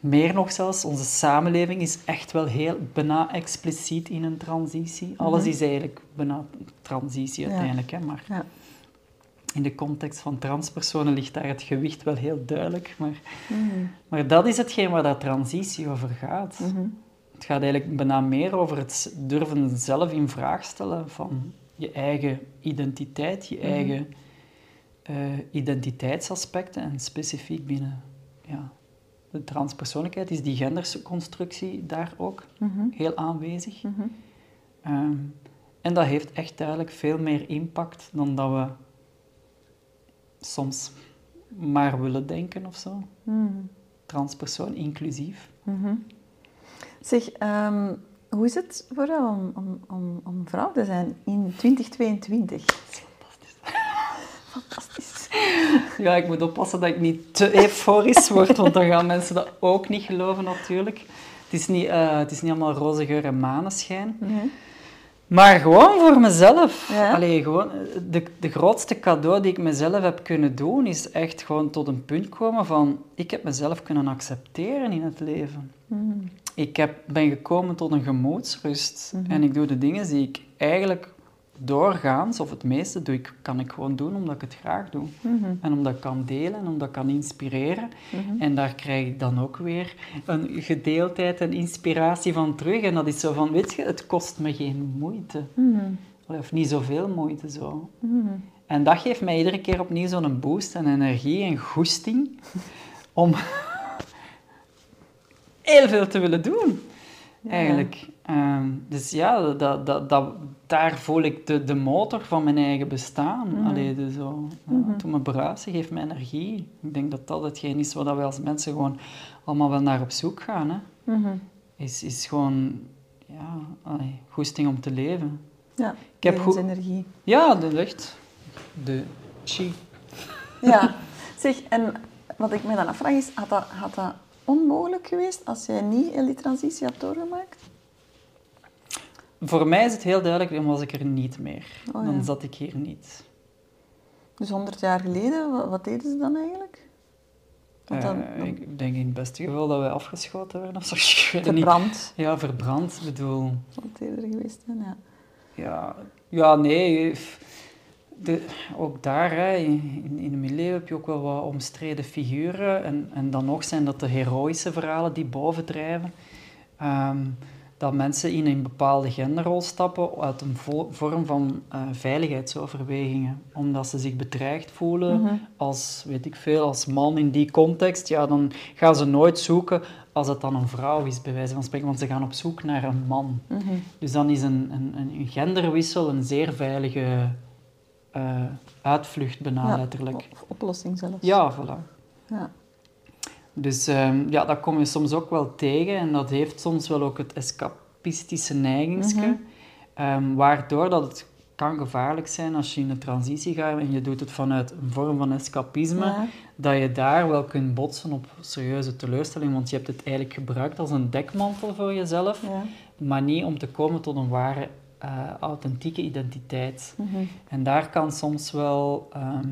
Meer nog zelfs, onze samenleving is echt wel heel bijna expliciet in een transitie. Alles is eigenlijk bijna transitie Mhm. Ja. uiteindelijk. Hè? Maar Ja. In de context van transpersonen ligt daar het gewicht wel heel duidelijk. Maar, Mhm. maar dat is hetgeen waar dat transitie over gaat. Mhm. Het gaat eigenlijk bijna meer over het durven zelf in vraag stellen van je eigen identiteit, je eigen eh, identiteitsaspecten en specifiek binnen ja, de transpersoonlijkheid is die genderconstructie daar ook Mhm. heel aanwezig. Mhm. Ehm, en dat heeft echt duidelijk veel meer impact dan dat we soms maar willen denken of zo. Mhm. Transpersoon inclusief. Mhm. Zeg, ehm, Hoe is het voor jou om, om, om, om vrouw te zijn in 2022? [LAUGHS] Fantastisch. Ja, ik moet oppassen dat ik niet te euforisch word, want dan gaan mensen dat ook niet geloven natuurlijk. Het is niet, eh, het is niet allemaal roze geur en maneschijn. Nee. Maar gewoon voor mezelf. Ja. Allee, gewoon, de, de grootste cadeau die ik mezelf heb kunnen doen, is echt gewoon tot een punt komen van... Ik heb mezelf kunnen accepteren in het leven. Mhm. Ik heb, ben gekomen tot een gemoedsrust. En ik doe de dingen die ik eigenlijk doorgaans, of het meeste, doe ik, kan ik gewoon doen omdat ik het graag doe. Mhm. En omdat ik kan delen en omdat ik kan inspireren. En daar krijg ik dan ook weer een gedeeldheid en inspiratie van terug. En dat is zo van, weet je, het kost me geen moeite. Mhm. Of niet zoveel moeite zo. Mhm. En dat geeft mij iedere keer opnieuw zo'n boost en energie en goesting om [LAUGHS] heel veel te willen doen. Eigenlijk. Ehm, dus ja, dat, dat, dat, daar voel ik de, de motor van mijn eigen bestaan. Mhm. Allee, dus zo, ja, Toen me bruisen geeft mij energie. Ik denk dat dat hetgeen is waar we als mensen gewoon allemaal wel naar op zoek gaan. Hè. Mhm. Is, is gewoon ja, allee, goesting om te leven. Ja, Ik heb goed- energie. Ja, de lucht. De chi. Ja. [LAUGHS] Zeg, en wat ik me dan afvraag is, had dat, had dat onmogelijk geweest als jij niet die transitie had doorgemaakt? Voor mij is het heel duidelijk, dan was ik er niet meer. Oh, ja. Dan zat ik hier niet. Dus 100 jaar geleden, wat, wat deden ze dan eigenlijk? Dan, Eh, ik denk in het beste geval dat wij afgeschoten werden of zo. [LAUGHS] Niet. verbrand Ja, verbrand. Bedoel, het eerder geweest zijn, ja. ja, ja nee. De, ook daar, hè, in, in de middeleeuwen heb je ook wel wat omstreden figuren. En, en dan nog zijn dat de heroïsche verhalen die bovendrijven. Ehm, dat mensen in een bepaalde genderrol stappen uit een vo- vorm van eh, veiligheidsoverwegingen. Omdat ze zich bedreigd voelen Mhm. als, weet ik veel, als man in die context. Ja, dan gaan ze nooit zoeken als het dan een vrouw is, bij wijze van spreken. Want ze gaan op zoek naar een man. Mhm. Dus dan is een, een, een genderwissel een zeer veilige eh, uitvlucht, bijna Ja, letterlijk. Of oplossing zelfs. Ja, voilà. Ja. Dus ehm, ja, dat kom je soms ook wel tegen en dat heeft soms wel ook het escapistische neigingske. Mhm. Ehm, waardoor dat het kan gevaarlijk zijn als je in de transitie gaat en je doet het vanuit een vorm van escapisme, Ja. dat je daar wel kunt botsen op serieuze teleurstelling, want je hebt het eigenlijk gebruikt als een dekmantel voor jezelf, Ja. maar niet om te komen tot een ware, eh, authentieke identiteit. Mhm. En daar kan soms wel, ehm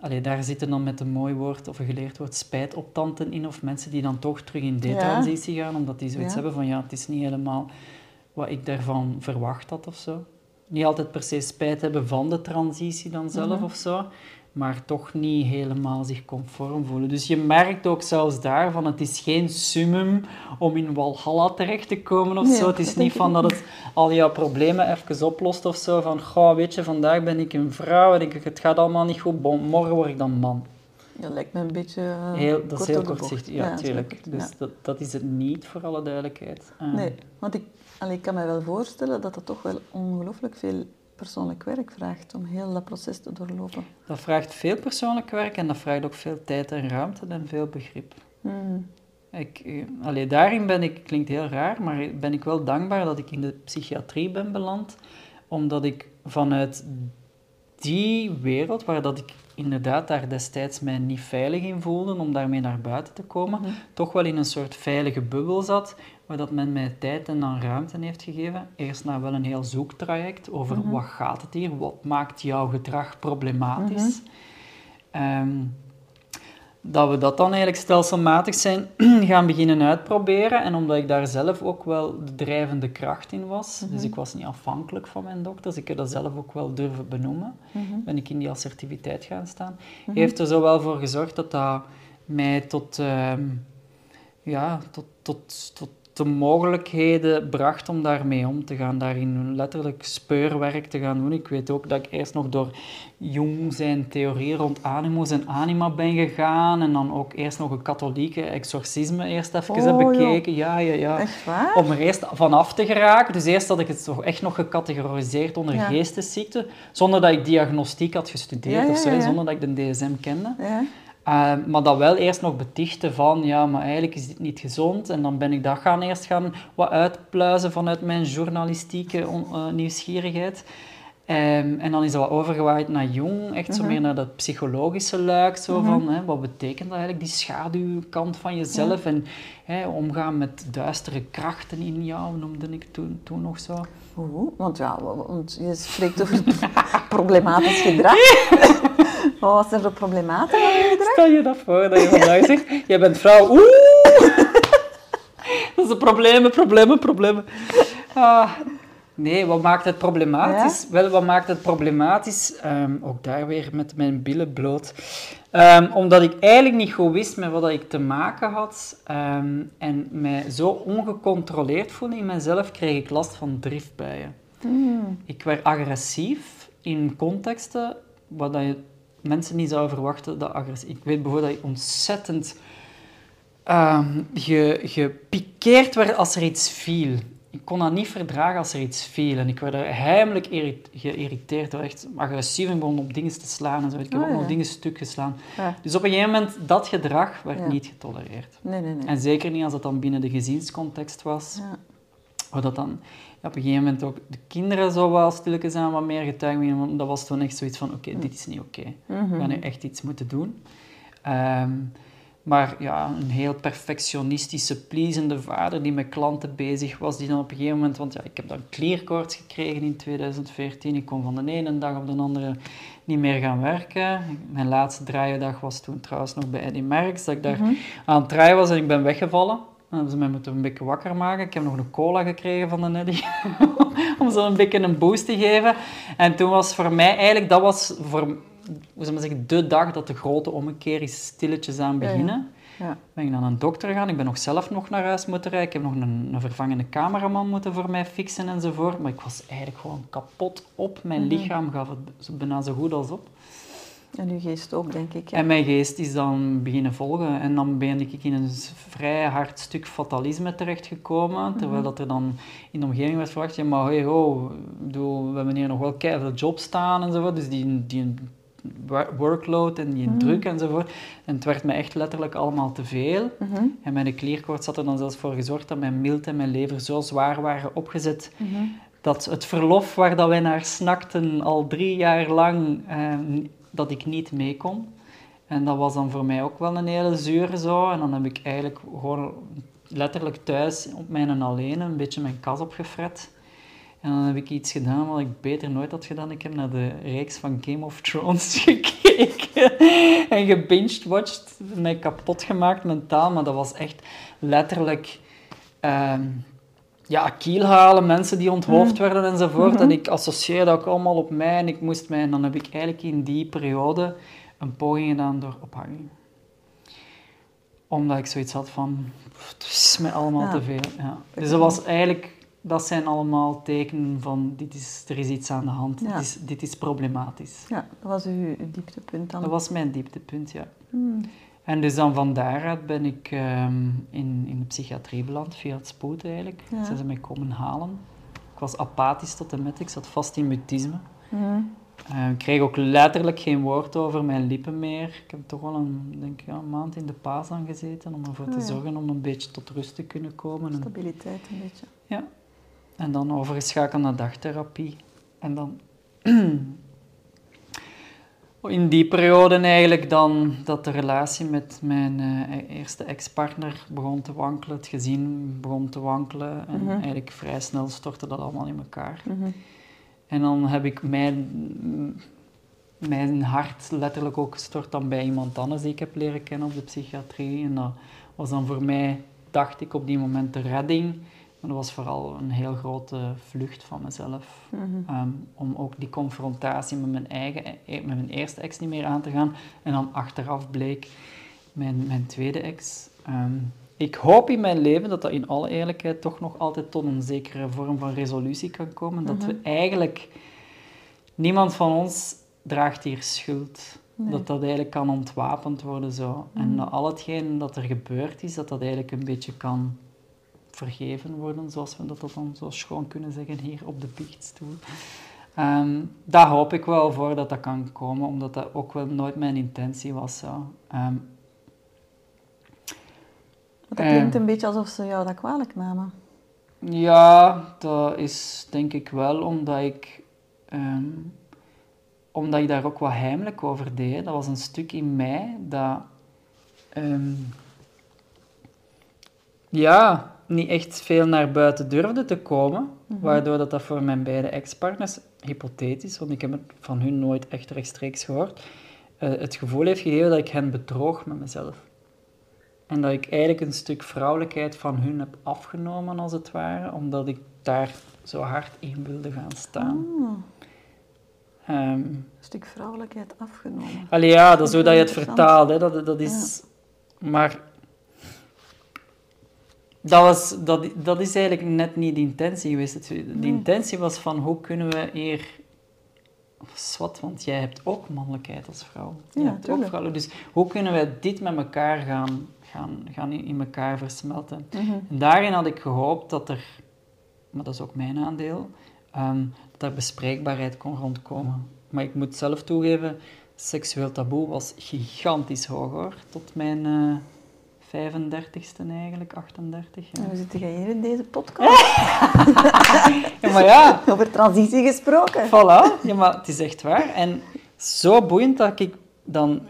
allee, daar zitten dan met een mooi woord of een geleerd woord spijtoptanten in, of mensen die dan toch terug in detransitie gaan, omdat die zoiets Ja. hebben van ja, het is niet helemaal wat ik daarvan verwacht had of zo. Niet altijd per se spijt hebben van de transitie dan zelf Mhm. of zo, maar toch niet helemaal zich conform voelen. Dus je merkt ook zelfs daarvan, het is geen summum om in Walhalla terecht te komen of zo. Het is niet van dat het al jouw problemen even oplost of zo. Van, goh, weet je, vandaag ben ik een vrouw en ik, het gaat allemaal niet goed. Bon, morgen word ik dan man. Dat lijkt me een beetje uh, Heel, dat is heel kortzichtig. Ja, dat is tuurlijk. kort, Dus ja. dat, dat is het niet, voor alle duidelijkheid. Eh, Nee, want ik, allee, ik kan me wel voorstellen dat dat toch wel ongelooflijk veel persoonlijk werk vraagt om heel dat proces te doorlopen. Dat vraagt veel persoonlijk werk en dat vraagt ook veel tijd en ruimte en veel begrip. Mhm. Ik, eh, allee, daarin ben ik, klinkt heel raar, maar ben ik wel dankbaar dat ik in de psychiatrie ben beland, omdat ik vanuit die wereld, waar dat ik inderdaad daar destijds mij niet veilig in voelde om daarmee naar buiten te komen, Mhm. toch wel in een soort veilige bubbel zat, waar dat men mij tijd en dan ruimte heeft gegeven. Eerst na wel een heel zoektraject over Mhm. wat gaat het hier, wat maakt jouw gedrag problematisch. Ehm, dat we dat dan eigenlijk stelselmatig zijn [CLEARS THROAT] gaan beginnen uitproberen. En omdat ik daar zelf ook wel de drijvende kracht in was, dus ik was niet afhankelijk van mijn dokters, ik heb dat zelf ook wel durven benoemen, Mhm. ben ik in die assertiviteit gaan staan, heeft er zo wel voor gezorgd dat dat mij tot, ehm, ja, tot, tot, tot de mogelijkheden bracht om daarmee om te gaan, daarin letterlijk speurwerk te gaan doen. Ik weet ook dat ik eerst nog door Jung zijn theorie rond animus en anima ben gegaan en dan ook eerst nog een katholieke exorcisme eerst even Oh, heb joh. bekeken. Ja, ja, ja. Echt waar? Om er eerst vanaf te geraken. Dus eerst had ik het toch echt nog gecategoriseerd onder Ja. geestesziekte, zonder dat ik diagnostiek had gestudeerd Ja, ja, of zo, zonder dat ik de DSM kende. Uh, maar dat wel eerst nog betichten van, ja, maar eigenlijk is dit niet gezond. En dan ben ik dat gaan eerst gaan wat uitpluizen vanuit mijn journalistieke uh, nieuwsgierigheid. Um, en dan is dat wat overgewaaid naar jong, echt zo mhm. meer naar dat psychologische luik. Zo van, hè, wat betekent dat eigenlijk, die schaduwkant van jezelf? En hè, omgaan met duistere krachten in jou, noemde ik toen, toen nog zo. Oeh, want ja, want je spreekt over [LAUGHS] problematisch gedrag. [LAUGHS] wat was er zo problematisch aan je gedrag? Stel je dat voor, dat je vandaag zegt, jij bent vrouw, oeh! [LAUGHS] dat is een problemen, problemen, problemen. Ah. Nee, wat maakt het problematisch? Wel, wat maakt het problematisch? Ehm, ook daar weer met mijn billen bloot. Um, omdat ik eigenlijk niet goed wist met wat ik te maken had um, en mij zo ongecontroleerd voelde in mezelf, kreeg ik last van driftbuien. Mm. Ik werd agressief in contexten waar je mensen niet zouden verwachten dat agressief... Ik weet bijvoorbeeld dat ik ontzettend gepikeerd werd als er iets viel ik kon dat niet verdragen als er iets viel. En ik werd er heimelijk geïrriteerd door echt agressief en begon op dingen te slaan en zo. Ik heb oh, ook nog dingen stuk geslaan. Dus op een gegeven moment, dat gedrag werd niet getolereerd. Nee, nee, nee. En zeker niet als dat dan binnen de gezinscontext was. Waar dat dan op een gegeven moment ook de kinderen zo wel stilletjes aan wat meer getuigen. Want dat was toen echt zoiets van, oké, dit is niet oké. We gaan nu echt iets moeten doen. Ehm, maar ja, een heel perfectionistische, pleasende vader die met klanten bezig was, die dan op een gegeven moment... Want ja, ik heb dan clearcourts gekregen in 2014. Ik kon van de ene dag op de andere niet meer gaan werken. Mijn laatste draaiendag was toen trouwens nog bij Eddie Merckx, dat ik daar mhm. aan het draaien was en ik ben weggevallen. Dan hebben ze mij moeten een beetje wakker maken. Ik heb nog een cola gekregen van de Neddy. [LAUGHS] om zo een beetje een boost te geven. En toen was voor mij eigenlijk, dat was voor hoe zou zeggen, de dag dat de grote ommekeer is stilletjes aan beginnen. Ja, ja. Ben ik naar een dokter gegaan. Ik ben nog zelf nog naar huis moeten rijden. Ik heb nog een, een vervangende cameraman moeten voor mij fixen enzovoort. Maar ik was eigenlijk gewoon kapot op. Mijn mhm. lichaam gaf het bijna zo goed als op. En uw geest ook, denk ik. En mijn geest is dan beginnen volgen. En dan ben ik in een vrij hard stuk fatalisme terechtgekomen. Mm Terwijl dat er dan in de omgeving werd verwacht, ja, maar hey, ho, we hebben hier nog wel keihard job staan enzovoort. Dus die, die workload en die mhm. druk enzovoort. En het werd me echt letterlijk allemaal te veel. Mhm. En mijn klierkoorts had er dan zelfs voor gezorgd dat mijn mild en mijn lever zo zwaar waren opgezet. Mhm. Dat het verlof waar dat wij naar snakten al drie jaar lang, eh, dat ik niet mee kon. En dat was dan voor mij ook wel een hele zure zo. En dan heb ik eigenlijk gewoon letterlijk thuis op mijn alleen een beetje mijn kas opgefret. En dan heb ik iets gedaan wat ik beter nooit had gedaan. Ik heb naar de reeks van Game of Thrones [LAUGHS] gekeken en gebinged-watched. Mij kapot gemaakt mentaal, maar dat was echt letterlijk... Um, ja, kielhalen, mensen die onthoofd mm. werden enzovoort. Mm En ik associeerde ook allemaal op mij en ik moest mij... En dan heb ik eigenlijk in die periode een poging gedaan door ophanging. Omdat ik zoiets had van... Het is mij allemaal te veel. Ja. Dus dat was eigenlijk dat zijn allemaal tekenen van dit is, er is iets aan de hand, dit, is, dit is problematisch. Ja, dat was uw, dieptepunt dan? Dat was mijn dieptepunt, ja. Hmm. En dus dan van daaruit ben ik ehm, in, in de psychiatrie beland, via het spoed eigenlijk. Ja. Ze zijn mij komen halen. Ik was apathisch tot en met, ik zat vast in mutisme. Uh, ik kreeg ook letterlijk geen woord over mijn lippen meer. Ik heb toch wel een, denk een maand in de paas aan gezeten om ervoor te zorgen om een beetje tot rust te kunnen komen. Stabiliteit een beetje. Ja, en dan overgeschakeld naar dagtherapie. En dan [CLEARS THROAT] [CLEARS THROAT] in die periode eigenlijk dan dat de relatie met mijn uh, eerste ex-partner begon te wankelen, het gezin begon te wankelen. En mhm. eigenlijk vrij snel stortte dat allemaal in elkaar. Mhm. En dan heb ik mijn, mijn hart letterlijk ook gestort dan bij iemand anders die ik heb leren kennen op de psychiatrie. En dat was dan voor mij, dacht ik op die moment, de redding maar dat was vooral een heel grote vlucht van mezelf. Mhm. Ehm, om ook die confrontatie met mijn eigen, eh, met mijn eerste ex niet meer aan te gaan. En dan achteraf bleek mijn, mijn tweede ex. Ehm, ik hoop in mijn leven dat dat in alle eerlijkheid toch nog altijd tot een zekere vorm van resolutie kan komen. Dat we mhm. eigenlijk... Niemand van ons draagt hier schuld. Dat dat eigenlijk kan ontwapend worden zo. En mhm. dat al hetgeen dat er gebeurd is, dat dat eigenlijk een beetje kan vergeven worden, zoals we dat dan zo schoon kunnen zeggen hier op de biechtstoel. Ehm, daar hoop ik wel voor dat dat kan komen, omdat dat ook wel nooit mijn intentie was. Zo. Ehm, dat klinkt een beetje alsof ze jou dat kwalijk namen. ja, dat is denk ik wel omdat ik, ehm, omdat ik daar ook wat heimelijk over deed. Dat was een stuk in mij dat ja, niet echt veel naar buiten durfde te komen. Waardoor dat, dat voor mijn beide ex-partners, hypothetisch, want ik heb het van hun nooit echt rechtstreeks gehoord, eh, het gevoel heeft gegeven dat ik hen bedroog met mezelf. En dat ik eigenlijk een stuk vrouwelijkheid van hun heb afgenomen, als het ware, omdat ik daar zo hard in wilde gaan staan. Oh, Ehm, een stuk vrouwelijkheid afgenomen. Allee, ja, dat is hoe dat je het vertaalt. Hè. Dat, dat is... Maar... Dat, was, dat, dat is eigenlijk net niet de intentie geweest. De Nee. intentie was van, hoe kunnen we hier... Zwat, want jij hebt ook mannelijkheid als vrouw. Je Ja, hebt ook vrouwen. Dus hoe kunnen wij dit met elkaar gaan, gaan, gaan in in elkaar versmelten? Mhm. En daarin had ik gehoopt dat er, maar dat is ook mijn aandeel, ehm, dat er bespreekbaarheid kon rondkomen. Maar ik moet zelf toegeven, seksueel taboe was gigantisch hoog hoor. Tot mijn eh 35ste eigenlijk, 38. Ja. Hoe zit jij hier in deze podcast? [LAUGHS] Ja, maar ja, Over transitie gesproken. Voilà, ja, maar het is echt waar. En zo boeiend dat ik dan,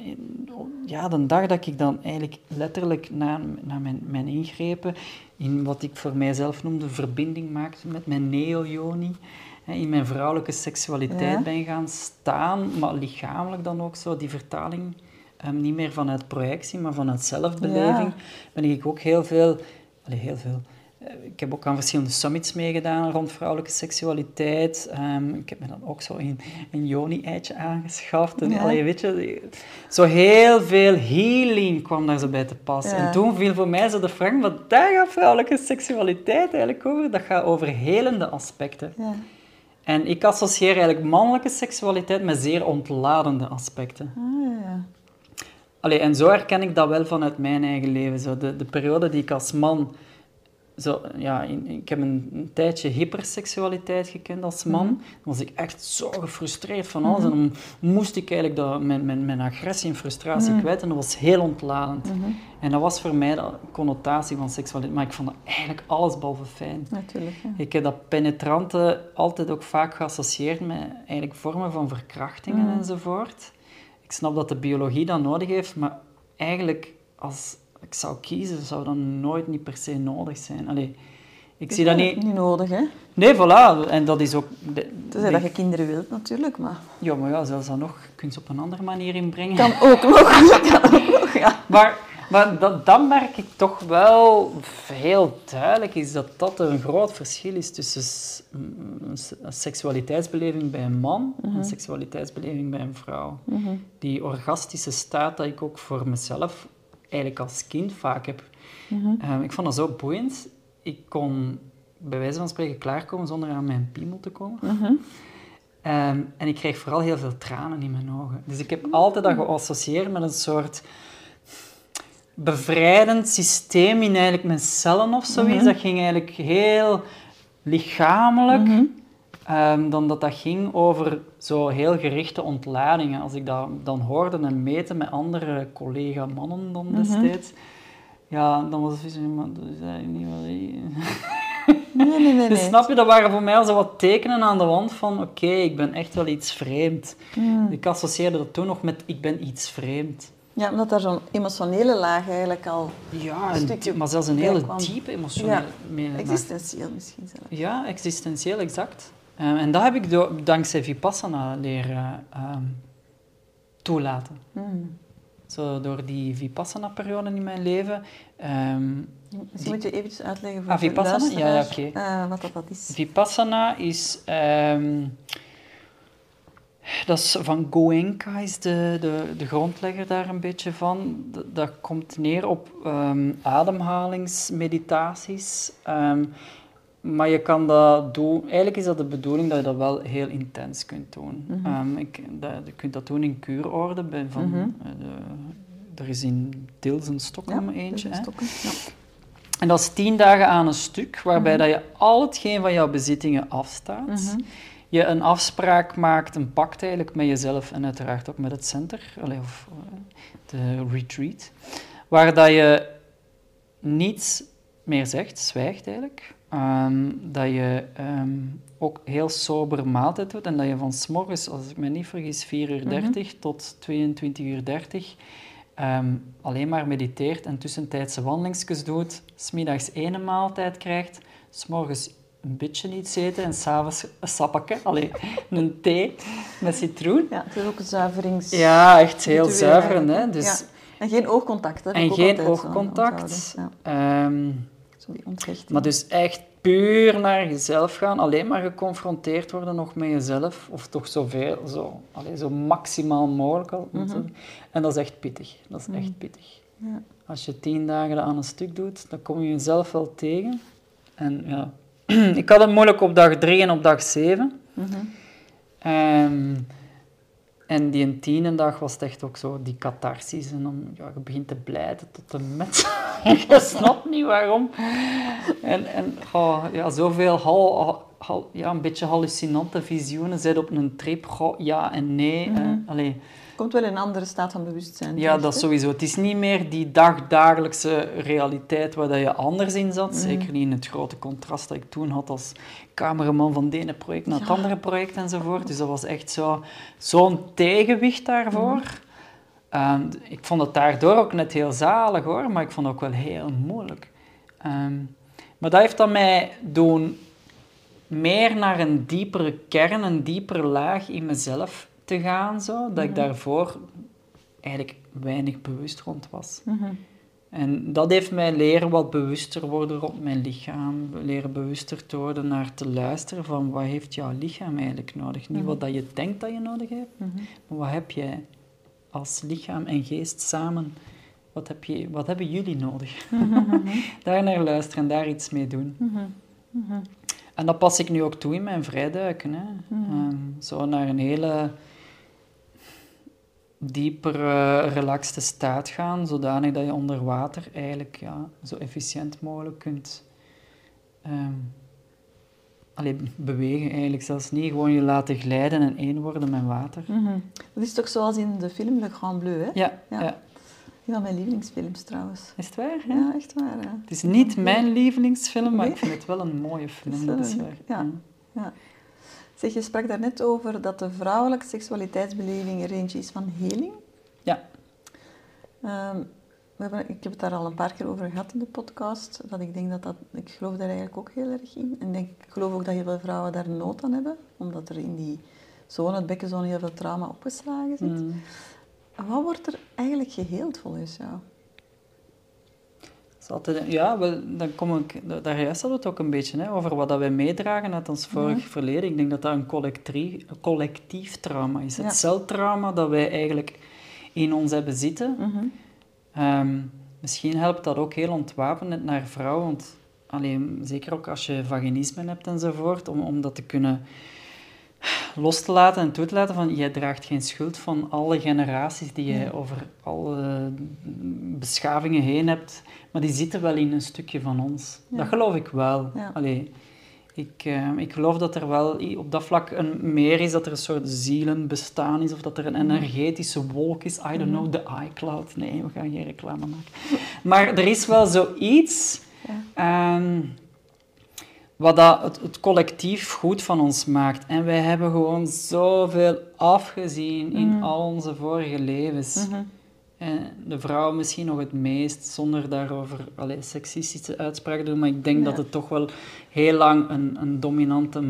ja, de dag dat ik dan eigenlijk letterlijk na, na mijn, mijn ingrepen in wat ik voor mijzelf noemde verbinding maakte met mijn neo-joni, in mijn vrouwelijke seksualiteit Ja. ben gaan staan, maar lichamelijk dan ook zo, die vertaling, ehm, niet meer vanuit projectie, maar vanuit zelfbeleving, ben ik ook heel veel, allee, heel veel, eh, ik heb ook aan verschillende summits meegedaan rond vrouwelijke seksualiteit. Ehm, ik heb me dan ook zo een, een Joni-eitje aangeschaft. En, Ja. allee, weet je, zo heel veel healing kwam daar zo bij te pas. Ja. En toen viel voor mij zo de vraag, wat daar gaat vrouwelijke seksualiteit eigenlijk over? Dat gaat over helende aspecten. Ja. En ik associeer eigenlijk mannelijke seksualiteit met zeer ontladende aspecten. Ah, ja. Allee, en zo herken ik dat wel vanuit mijn eigen leven. Zo de, de periode die ik als man... Zo, ja, in- ik heb een, een tijdje hyperseksualiteit gekend als man. Dan was ik echt zo gefrustreerd van alles. En dan moest ik eigenlijk dat, mijn, mijn, mijn agressie en frustratie kwijt. En dat was heel ontladend. En dat was voor mij de connotatie van seksualiteit. Maar ik vond dat eigenlijk allesbehalve fijn. Natuurlijk. Ja. Ik heb dat penetrante altijd ook vaak geassocieerd met eigenlijk vormen van verkrachtingen enzovoort. Ik snap dat de biologie dat nodig heeft, maar eigenlijk als ik zou kiezen, zou dat nooit niet per se nodig zijn. Allee, ik zie dat niet... Niet nodig, hè? Nee, voilà. En dat is ook... Tenzij dat je kinderen wilt, natuurlijk, maar... Ja, maar ja, zelfs dat nog. Kun je ze op een andere manier inbrengen. Kan ook nog. [LAUGHS] kan ook nog, ja. Maar, maar dat, dat merk ik toch wel heel duidelijk, is dat dat een groot verschil is tussen een seksualiteitsbeleving bij een man en een seksualiteitsbeleving bij een vrouw. Die orgastische staat dat ik ook voor mezelf eigenlijk als kind vaak heb. Ehm, ik vond dat zo boeiend. Ik kon bij wijze van spreken klaarkomen zonder aan mijn piemel te komen. Ehm, en ik kreeg vooral heel veel tranen in mijn ogen. Dus ik heb altijd dat geassocieerd met een soort bevrijdend systeem in eigenlijk mijn cellen of zoiets. Dat ging eigenlijk heel lichamelijk. ehm, dan dat dat ging over zo heel gerichte ontladingen. Als ik dat dan hoorde en meten met andere collega-mannen dan destijds, ja, dan was het zoiets van, maar dat is eigenlijk niet wat ik... [LAUGHS] Nee, nee, nee. Dus snap je, dat waren voor mij al zo wat tekenen aan de wand van oké, ik ben echt wel iets vreemd. Ik associeerde dat toen nog met ik ben iets vreemd. Ja, omdat daar zo'n emotionele laag eigenlijk al Ja, Een stukje maar zelfs een hele diepe emotionele... mee- existentieel misschien zelfs. Ja, existentieel, exact. Eh, en dat heb ik do- dankzij Vipassana leren ehm, toelaten. Hmm. Zo door die Vipassana-periode in mijn leven. Misschien moet je eventjes uitleggen voor Ah, de Vipassana? Ja, ja, oké. eh, wat dat, dat is. Vipassana is... ehm, dat is van Goenka, is de, de, de grondlegger daar een beetje van. Dat, dat komt neer op ehm, ademhalingsmeditaties. Ehm, maar je kan dat doen... Eigenlijk is dat de bedoeling dat je dat wel heel intens kunt doen. Ehm, ik, dat, je kunt dat doen in kuurorde. Bij van, Mhm. eh, de, er is in Tils en Stockholm Ja, eentje. hè. Ja. En dat is tien dagen aan een stuk, waarbij dat je al hetgeen van jouw bezittingen afstaat. Je een afspraak maakt, een pact eigenlijk met jezelf en uiteraard ook met het center, of eh, de retreat, waar dat je niets meer zegt, zwijgt eigenlijk. Ehm, dat je ehm, ook heel sober maaltijd doet en dat je van s'morgens, als ik me niet vergis, 4 uur 30 tot 22 uur 30 ehm, alleen maar mediteert en tussentijdse wandelingsjes doet, smiddags één maaltijd krijgt, s'morgens een beetje iets eten en s'avonds een sappakje, allee, een thee met citroen. Ja, het is ook een zuiverings... Ja, echt heel ritueel zuiver. eigenlijk, Hè? Dus, Ja. En geen oogcontact, hè? En geen oogcontact. Ja, zo die onthechting. maar dus echt puur naar jezelf gaan, alleen maar geconfronteerd worden nog met jezelf, of toch zoveel, zo, allee, zo maximaal mogelijk. al- En dat is echt pittig. Dat is echt pittig. Ja. Als je tien dagen dat aan een stuk doet, dan kom je jezelf wel tegen. En ja, [CLEARS THROAT] ik had het moeilijk op dag drie en op dag zeven. Mhm. Ehm, en die tiende dag was het echt ook zo, die catharsis. En dan, ja, je begint te blijten tot de met. [LAUGHS] je snapt niet waarom. En, en oh, ja, zoveel hal, ja, een beetje hallucinante visioenen. Zit op een trip, goh, ja en nee. eh, allee. Komt wel in een andere staat van bewustzijn. Ja, terecht, dat sowieso. Het is niet meer die dagdagelijkse realiteit waar dat je anders in zat. Zeker niet in het grote contrast dat ik toen had als cameraman van het ene project naar het Ja. andere project enzovoort. Dus dat was echt zo- zo'n tegenwicht daarvoor. Ehm, ik vond het daardoor ook net heel zalig hoor, maar ik vond het ook wel heel moeilijk. Ehm, maar dat heeft dan mij doen meer naar een diepere kern, een diepere laag in mezelf te gaan, zo, dat ik daarvoor eigenlijk weinig bewust rond was. Mhm. En dat heeft mij leren wat bewuster worden rond mijn lichaam, leren bewuster te worden naar te luisteren van wat heeft jouw lichaam eigenlijk nodig. Niet wat dat je denkt dat je nodig hebt, maar wat heb jij als lichaam en geest samen, wat, heb je, wat hebben jullie nodig? [LAUGHS] daar naar luisteren en daar iets mee doen. En dat pas ik nu ook toe in mijn vrijduiken. Hè. Ehm, zo naar een hele diepere, relaxte staat gaan, zodanig dat je onder water eigenlijk ja, zo efficiënt mogelijk kunt ehm, allee, bewegen. Eigenlijk zelfs niet gewoon je laten glijden en één worden met water. Mhm. Dat is toch zoals in de film Le Grand Bleu, hè? Ja, Ja. ja. Een van mijn lievelingsfilms trouwens. is het waar? hè? Ja, echt waar. Het is niet mijn lievelingsfilm, maar Nee? ik vind het wel een mooie film, [LAUGHS] Het is dat is waar. ja. Ja. Zeg, je sprak daarnet over dat de vrouwelijke seksualiteitsbeleving een range is van heling. Ja. Ehm, we hebben, ik heb het daar al een paar keer over gehad in de podcast. Dat ik denk dat dat, ik geloof daar eigenlijk ook heel erg in. En denk, ik geloof ook dat heel veel vrouwen daar nood aan hebben, omdat er in die zone, het bekkenzone, heel veel trauma opgeslagen zit. Mm. Wat wordt er eigenlijk geheeld volgens jou? Altijd, ja, wel, dan kom ik, da- daar juist hadden we het ook een beetje hè, over wat dat wij meedragen uit ons vorig verleden. Ik denk dat dat een collectief, collectief trauma is. Het celtrauma dat wij eigenlijk in ons hebben zitten. Ehm, misschien helpt dat ook heel ontwapenend naar vrouwen, want alleen, zeker ook als je vaginisme hebt enzovoort, om, om dat te kunnen los te laten en toe te laten van jij draagt geen schuld van alle generaties die je over alle beschavingen heen hebt, maar die zitten wel in een stukje van ons. Ja. Dat geloof ik wel. Ja. Allee, ik, eh, ik geloof dat er wel op dat vlak een meer is, dat er een soort zielenbestaan is, of dat er een energetische wolk is. I don't know, de iCloud. Nee, we gaan geen reclame maken. Maar er is wel zoiets ehm, wat dat het, het collectief goed van ons maakt. En wij hebben gewoon zoveel afgezien in al onze vorige levens. En de vrouw misschien nog het meest, zonder daarover allee, seksistische uitspraken te doen, maar ik denk Ja. dat het toch wel heel lang een, een dominante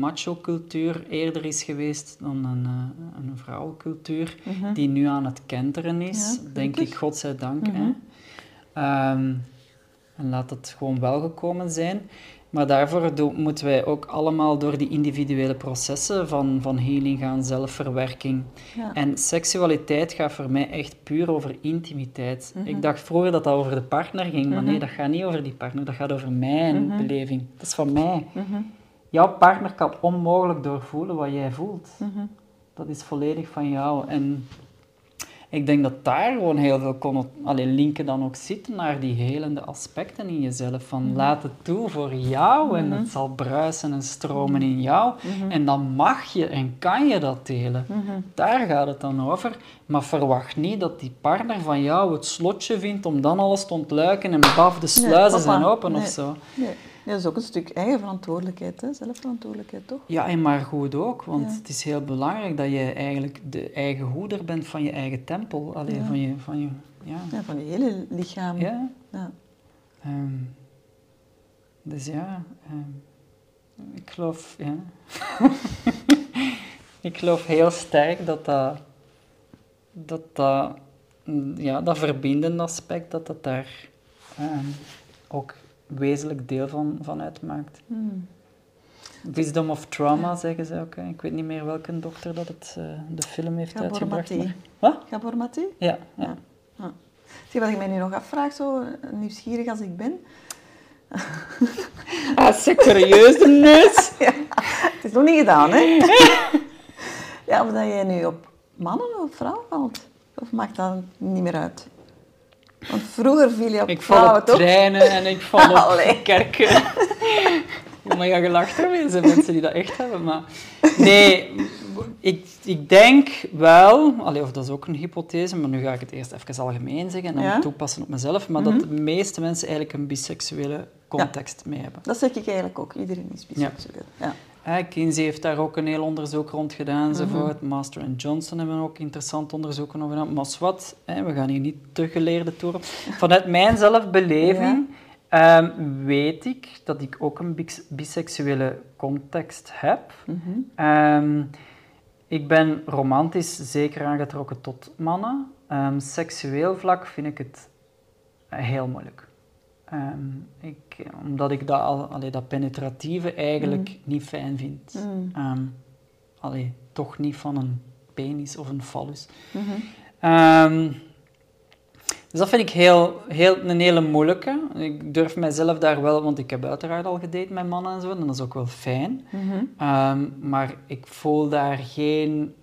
macho-cultuur eerder is geweest dan een, eh, een vrouwencultuur, die nu aan het kenteren is, Ja, denk ik, godzijdank. hè. Ehm, en laat het gewoon wel gekomen zijn. Maar daarvoor moeten wij ook allemaal door die individuele processen van, van healing gaan, zelfverwerking. Ja. En seksualiteit gaat voor mij echt puur over intimiteit. Ik dacht vroeger dat dat over de partner ging, maar nee, dat gaat niet over die partner. Dat gaat over mijn beleving. Dat is van mij. Jouw partner kan onmogelijk doorvoelen wat jij voelt. Dat is volledig van jou. En ik denk dat daar gewoon heel veel conno- allee, linken dan ook zitten naar die helende aspecten in jezelf. Van laat het toe voor jou en het zal bruisen en stromen in jou. En dan mag je en kan je dat delen. Daar gaat het dan over. Maar verwacht niet dat die partner van jou het slotje vindt om dan alles te ontluiken en baf, de sluizen zijn open Nee. of zo. Nee. Dat is ook een stuk eigen verantwoordelijkheid, hè? zelfverantwoordelijkheid, toch? Ja, en maar goed ook, want Ja. het is heel belangrijk dat je eigenlijk de eigen hoeder bent van je eigen tempel. Alleen Ja. van je, van je, ja. Ja, van je hele lichaam. ja. Ja. Ehm, dus ja, ehm, ik geloof, ja. [LAUGHS] ik geloof heel sterk dat dat, dat, dat, ja, dat verbindende aspect, dat dat daar ehm, ook wezenlijk deel van, van uitmaakt. Hmm. Wisdom of Trauma, zeggen ze ook. hè. Ik weet niet meer welke dokter dat het, eh, de film heeft Gabor uitgebracht. Maté. maar- Wat? Gabor Maté? Ja, ja. Ja. Zie wat ik mij nu nog afvraag, zo nieuwsgierig als ik ben. [LAUGHS] Ah, serieus de neus? [LAUGHS] Het is nog niet gedaan, hè? [LAUGHS] ja, of dat jij nu op mannen of vrouwen valt. Of maakt dat niet meer uit? Want vroeger viel je op Ik val vrouwen, op toch? treinen en ik val op [LAUGHS] Allee. kerken. maar ja, gelacht ermee. Er zijn mensen die dat echt hebben. Maar nee, ik, ik denk wel, allee, of dat is ook een hypothese, maar nu ga ik het eerst even algemeen zeggen en dan Ja? Mhm. toepassen op mezelf, maar dat de meeste mensen eigenlijk een biseksuele context mee hebben. Dat zeg ik eigenlijk ook. Iedereen is biseksueel. Ja. Eh, Kinsey heeft daar ook een heel onderzoek rond gedaan Mhm. enzovoort. Master en Johnson hebben ook interessant onderzoeken over gedaan. Maar wat, we gaan hier niet te geleerde toeren. Vanuit mijn zelfbeleving ehm, weet ik dat ik ook een bis- biseksuele context heb. Mhm. Ehm, ik ben romantisch zeker aangetrokken tot mannen. Ehm, seksueel vlak vind ik het heel moeilijk. Ehm, ik, omdat ik dat, al, allee, dat penetratieve eigenlijk niet fijn vind. Mm. Ehm, allee, toch niet van een penis of een fallus. Mhm. Ehm, dus dat vind ik heel, heel, een hele moeilijke. Ik durf mijzelf daar wel, want ik heb uiteraard al gedate met mannen en zo, en dat is ook wel fijn. Mhm. Maar ik voel daar geen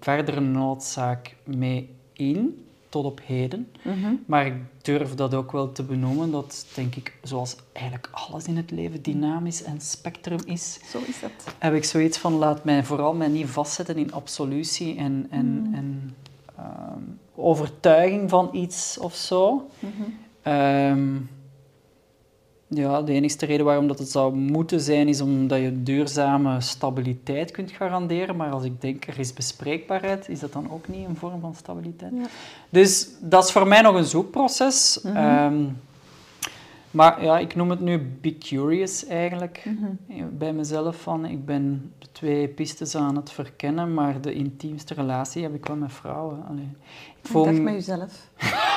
verdere noodzaak mee in, tot op heden. Mhm. Maar ik durf dat ook wel te benoemen, dat denk ik, zoals eigenlijk alles in het leven dynamisch en spectrum is, Zo is dat. heb ik zoiets van, laat mij vooral mij niet vastzetten in absolutie en, en, en ehm, overtuiging van iets of zo. Ehm, ja, de enige reden waarom dat het zou moeten zijn, is omdat je duurzame stabiliteit kunt garanderen. Maar als ik denk, er is bespreekbaarheid, is dat dan ook niet een vorm van stabiliteit? Ja. Dus dat is voor mij nog een zoekproces. Ehm, maar ja, ik noem het nu be curious eigenlijk eh, bij mezelf. Van, ik ben de twee pistes aan het verkennen, maar de intiemste relatie heb ik wel met vrouwen. Allee, ik Ik voel dacht me- met jezelf. [LAUGHS]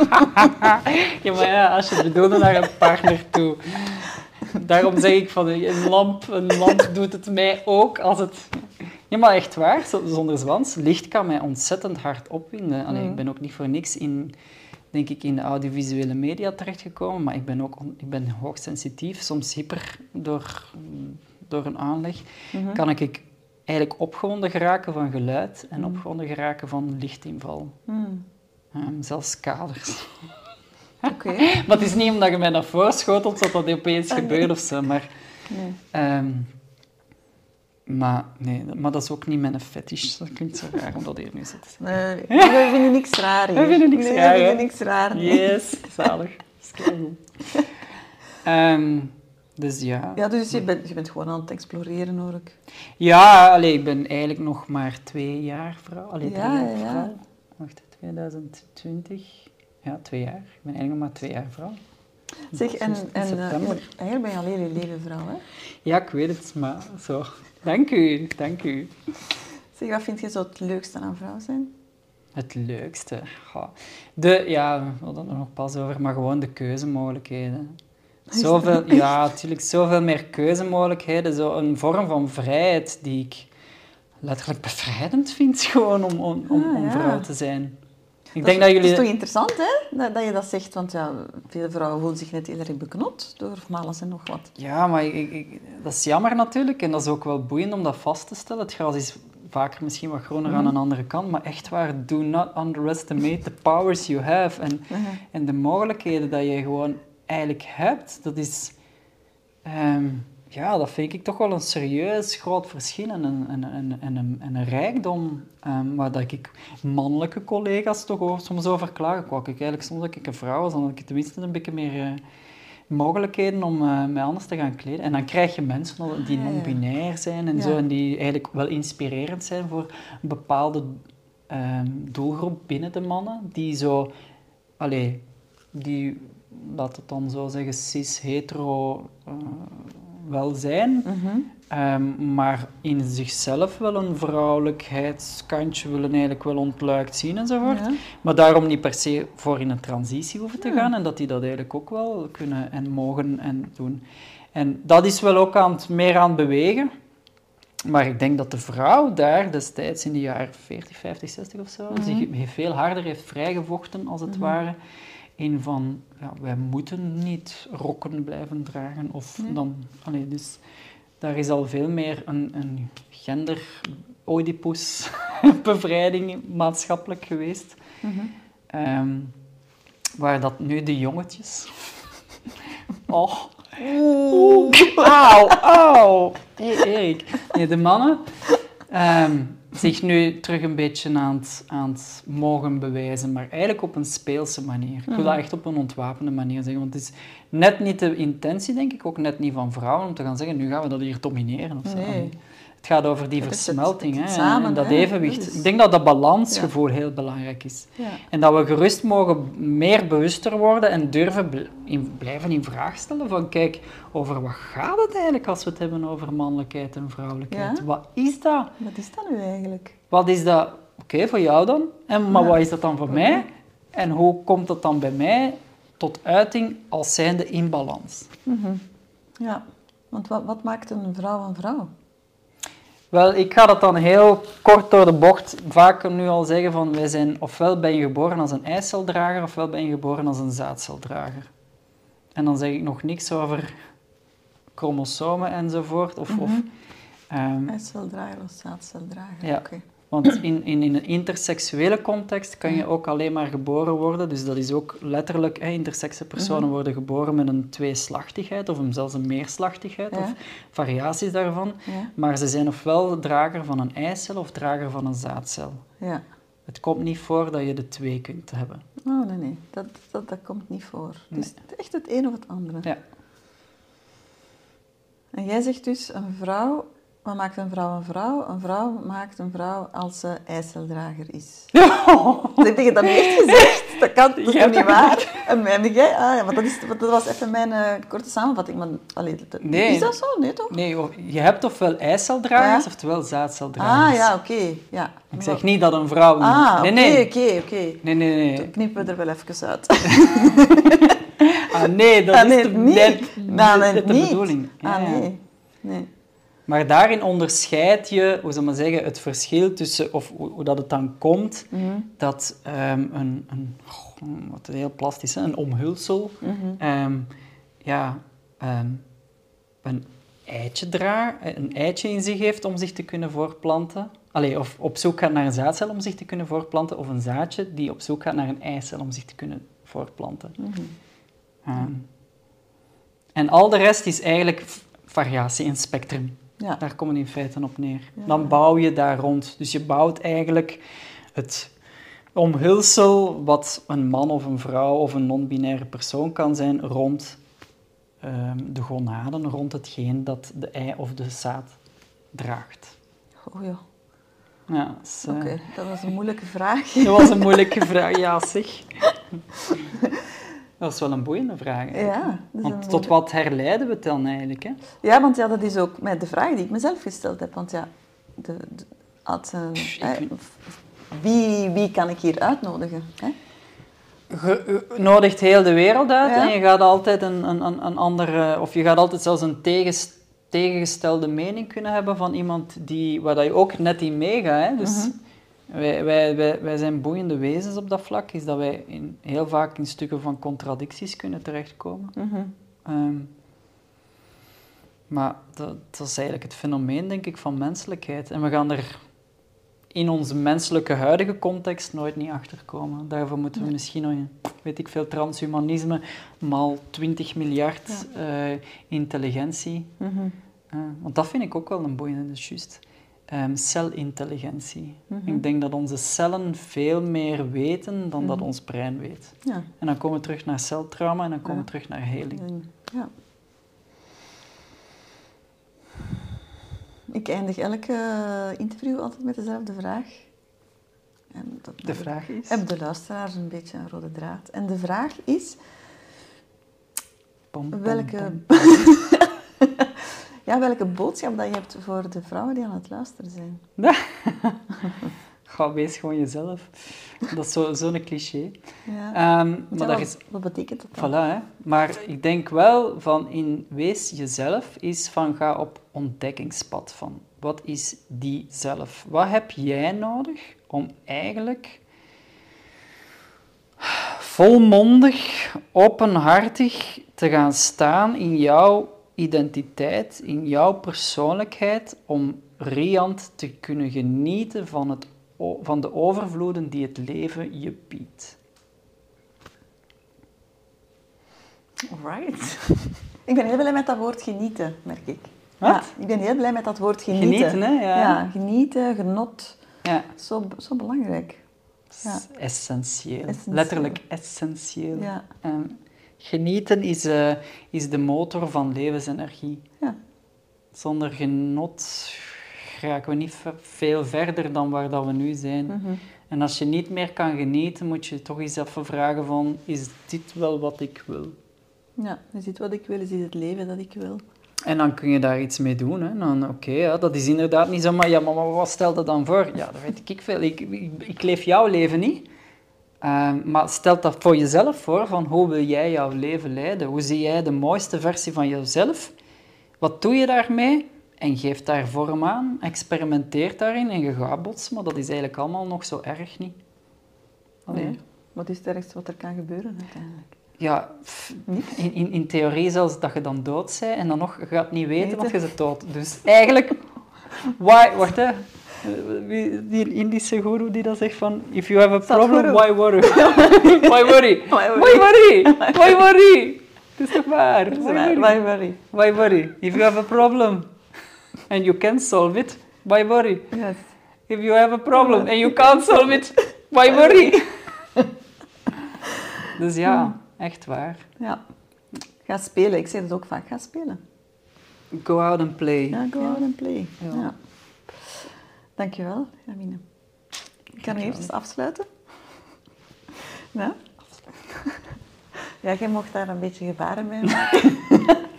[LAUGHS] ja, maar ja, als je bedoelde naar een partner toe. Daarom zeg ik van, een lamp, een lamp doet het mij ook als het... Ja, maar echt waar, zo- zonder zwans. Licht kan mij ontzettend hard opwinden. Allee, Ik ben ook niet voor niks in, denk ik, in de audiovisuele media terechtgekomen, maar ik ben ook on- ik ben hoogsensitief, soms hyper door, door een aanleg. Kan ik, eigenlijk opgewonden geraken van geluid en opgewonden geraken van lichtinval. Hmm. Ehm, zelfs kaders. Oké. [LAUGHS] Maar het is niet omdat je mij dat voorschotelt dat dat opeens gebeurt of zo. Maar, Nee. ehm, maar, nee, dat- maar dat is ook niet mijn fetish. Dat klinkt zo raar om dat hier nu zit. Nee, we vinden niks raar hier. [LAUGHS] We vinden niks nee, raar, we hè? vinden niks raar. Yes, zalig. [LAUGHS] Dat is keigoed. Ehm, dus ja. Ja, dus je bent, je bent gewoon aan het exploreren, hoor ik. Ja, allee, ik ben eigenlijk nog maar twee jaar vrouw. Allee, drie Ja, jaar ja, ja. vrouw. Wacht, 2020. Ja, twee jaar. Ik ben eigenlijk nog maar twee jaar vrouw. Zeg, en, en september. ja, eigenlijk ben je al heel je leven vrouw, hè? Ja, ik weet het, maar zo. Dank u, dank u. Zeg, wat vind je zo het leukste aan vrouw zijn? Het leukste. Goh. De, ja, we hadden er nog pas over, maar gewoon de keuzemogelijkheden. Zoveel, ja, natuurlijk, zoveel meer keuzemogelijkheden. Zo een vorm van vrijheid die ik letterlijk bevrijdend vind, [LAUGHS] gewoon om, om, om, Ah, ja. vrouw te zijn. Ik dat, denk is- dat jullie... is toch interessant, hè? Dat, dat je dat zegt, want ja, veel vrouwen voelen zich net heel erg beknot door van alles en nog wat. Ja, maar ik, ik- dat is jammer natuurlijk en dat is ook wel boeiend om dat vast te stellen. Het gras is vaker misschien wat groener aan een andere kant, maar echt waar, do not underestimate the powers you have. En, en de mogelijkheden dat je gewoon eigenlijk hebt, dat is... ehm, ja, dat vind ik toch wel een serieus groot verschil en een, en, en, en, een, en een rijkdom ehm, waar dat ik mannelijke collega's toch ook soms over klagen. Ik eigenlijk soms dat ik een vrouw was, dan had ik tenminste een beetje meer eh, mogelijkheden om eh, mij anders te gaan kleden. En dan krijg je mensen die Ah, non-binair zijn en Ja. zo, en die eigenlijk wel inspirerend zijn voor een bepaalde ehm, doelgroep binnen de mannen, die zo, allee, die, laat het dan zo zeggen, cis-hetero eh, wel zijn, Mhm. Ehm, maar in zichzelf wel een vrouwelijkheidskantje willen eigenlijk wel ontluikt zien enzovoort. Ja. Maar daarom niet per se voor in een transitie hoeven te gaan en dat die dat eigenlijk ook wel kunnen en mogen en doen. En dat is wel ook aan het, meer aan het bewegen. Maar ik denk dat de vrouw daar destijds in de jaren 40, 50, 60 of zo, Mhm. zich veel harder heeft vrijgevochten, als het ware, in van, ja, wij moeten niet rokken blijven dragen. Of Nee. dan, allee, dus daar is al veel meer een, een gender oedipus [LAUGHS] bevrijding maatschappelijk geweest. Mhm. Ehm, waar dat nu de jongetjes... [LAUGHS] Oh. Oeh. Auw, auw. Hey, Erik. Nee, de mannen ehm, zich nu terug een beetje aan het, aan het mogen bewijzen, maar eigenlijk op een speelse manier. Ik wil dat echt op een ontwapende manier zeggen, want het is net niet de intentie, denk ik, ook net niet van vrouwen, om te gaan zeggen, nu gaan we dat hier domineren of zo. Nee. Het gaat over die het- versmelting het hè, samen, en dat hè. evenwicht. Ik denk dat dat balansgevoel heel belangrijk is. Ja. En dat we gerust mogen meer bewuster worden en durven bl- in, blijven in vraag stellen van kijk, over wat gaat het eigenlijk als we het hebben over mannelijkheid en vrouwelijkheid? Ja. Wat is dat? Wat is dat nu eigenlijk? Wat is dat, oké, voor jou dan? En, maar wat is dat dan voor mij? En hoe komt dat dan bij mij tot uiting als zijnde in balans? Mhm. Ja, want wat, wat maakt een vrouw een vrouw? Wel, ik ga dat dan heel kort door de bocht vaak nu al zeggen van wij zijn ofwel ben je geboren als een eiceldrager ofwel ben je geboren als een zaadceldrager. En dan zeg ik nog niks over chromosomen enzovoort. Of, of, Mhm. ehm, Eiceldrager of zaadceldrager? Ja. Oké. Want in, in, in een interseksuele context kan je ook alleen maar geboren worden. Dus dat is ook letterlijk, hè, intersexe personen Mhm. worden geboren met een tweeslachtigheid of zelfs een meerslachtigheid Ja. of variaties daarvan. Ja. Maar ze zijn ofwel drager van een eicel of drager van een zaadcel. ja. Het komt niet voor dat je de twee kunt hebben. Oh, nee, nee. Dat, dat, dat komt niet voor. Het is echt het een of het andere. Ja. En jij zegt dus, een vrouw... Wat maakt een vrouw een vrouw? Een vrouw maakt een vrouw als ze eiceldrager is. [LAUGHS] Heb je dat niet echt gezegd? Dat kan, dat is Ja. toch niet waar? En jij... Ah, ja, want dat, is, dat was even mijn eh, korte samenvatting. Maar, allee, dat- Nee. Is dat zo? Nee, toch? Nee, je hebt ofwel eiceldragers Ja. oftewel zaadceldragers. Ah, ja, oké. Ja. Ik zeg niet dat een vrouw... Ah, nee, oké, nee. oké, oké. Nee, nee, nee. Dan knippen we er wel even uit. [LAUGHS] Ah, nee, dat Ah, is de, niet. net- Nou, net de bedoeling. Ah, nee. Nee. Maar daarin onderscheid je, hoe zou maar zeggen, het verschil tussen, of hoe, hoe dat het dan komt, Mhm. dat ehm, een, een, wat heel plastisch, hè, een omhulsel, Mhm. ehm, ja, ehm, een eitje dra, een eitje in zich heeft om zich te kunnen voortplanten. Allee, of op zoek gaat naar een zaadcel om zich te kunnen voortplanten, of een zaadje die op zoek gaat naar een eicel om zich te kunnen voortplanten. Mhm. En al de rest is eigenlijk variatie in spectrum. Ja. Daar komt het in feite op neer. Ja. Dan bouw je daar rond. Dus je bouwt eigenlijk het omhulsel wat een man of een vrouw of een non-binaire persoon kan zijn rond ehm, de gonaden, rond hetgeen dat de ei of de zaad draagt. Oh ja, Ja, eh, oké. Dat was een moeilijke vraag. dat was een moeilijke vraag. Ja, zeg. [LAUGHS] Dat is wel een boeiende vraag. eigenlijk. Ja, Want tot wat herleiden we het dan eigenlijk? Hè? Ja, want ja, dat is ook met de vraag die ik mezelf gesteld heb. Want ja, de, Pff, vind- wie, wie kan ik hier uitnodigen? Hè? Je je nodigt heel de wereld uit Ja. en je gaat altijd een, een, een, een andere, of je gaat altijd zelfs een tegengestelde mening kunnen hebben van iemand die, waar dat je ook net in meegaat. Dus wij, wij, wij, wij zijn boeiende wezens op dat vlak, is dat wij in, heel vaak in stukken van contradicties kunnen terechtkomen. Mhm. Ehm, maar dat, dat is eigenlijk het fenomeen, denk ik, van menselijkheid. En we gaan er in onze menselijke huidige context nooit niet achterkomen. Daarvoor moeten we misschien nog, weet ik veel, transhumanisme, maal 20 miljard eh, intelligentie. Mhm. Uh, want dat vind ik ook wel een boeiende, dus juist. Um, celintelligentie. Mhm. Ik denk dat onze cellen veel meer weten dan dat Mhm. ons brein weet. Ja. En dan komen we terug naar celtrauma en dan komen we terug naar heling. ja. Ik eindig elke eh, interview altijd met dezelfde vraag. En dat De vraag is... Hebben de luisteraars een beetje een rode draad. En de vraag is, Pom, pom, welke, pom. [LAUGHS] ja, welke boodschap dat je hebt voor de vrouwen die aan het luisteren zijn. [LAUGHS] Ga, wees gewoon jezelf. Dat is zo- zo'n cliché. Ja. Ehm, maar is... wat betekent dat dan? Voilà, hè. Maar ik denk wel van in wees jezelf is van ga op ontdekkingspad van wat is die zelf? Wat heb jij nodig om eigenlijk volmondig, openhartig te gaan staan in jouw identiteit, in jouw persoonlijkheid, om riant te kunnen genieten van, het, van de overvloeden die het leven je biedt. Right. [LAUGHS] ik ben heel blij met dat woord genieten, merk ik. Wat? Ja, ik ben heel blij met dat woord genieten. Genieten, hè? Ja. Ja, genieten, genot. Ja. Zo, zo belangrijk. Ja. Essentieel. Essentieel. Letterlijk essentieel. Ja. En genieten is, eh, is de motor van levensenergie. Ja. Zonder genot raken we niet ve- veel verder dan waar dat we nu zijn. Mhm. En als je niet meer kan genieten, moet je toch eens even vragen van, is dit wel wat ik wil? Ja, is dit wat ik wil? Is dit het leven dat ik wil? En dan kun je daar iets mee doen. Hè. Dan, oké, ja, dat is inderdaad niet zo, maar, ja, maar wat stel dat dan voor? Ja, dat weet ik veel. Ik, ik, ik leef jouw leven niet. Ehm, maar stel dat voor jezelf voor, van hoe wil jij jouw leven leiden? Hoe zie jij de mooiste versie van jezelf? Wat doe je daarmee? En geef daar vorm aan, experimenteer daarin en je gaat botsen, maar dat is eigenlijk allemaal nog zo erg niet. Allee. Nee. Wat is het ergste wat er kan gebeuren uiteindelijk? Ja, in, in, in theorie zelfs dat je dan dood bent en dan nog je gaat niet weten, want je bent dood. Dus eigenlijk, [LAUGHS] why, wacht hè, [LAUGHS] die Indische guru die dat zegt van, if you have a problem, [LAUGHS] why worry? why worry? Why worry? [LAUGHS] Why worry? Het is toch waar? Why worry? Why worry? Why worry? If you have a problem and you can solve it, why worry? Yes. If you have a problem and you can't solve it, why worry? dus ja, echt waar. Ja. Ga spelen. Ik zeg het ook vaak. Ga spelen. Go out and play. Ja, go out and play. Ja. Ja. Dankjewel, Jamine. Ik kan eventjes afsluiten. [LAUGHS] Ja? Ja, jij mocht daar een beetje gebaren mee maken.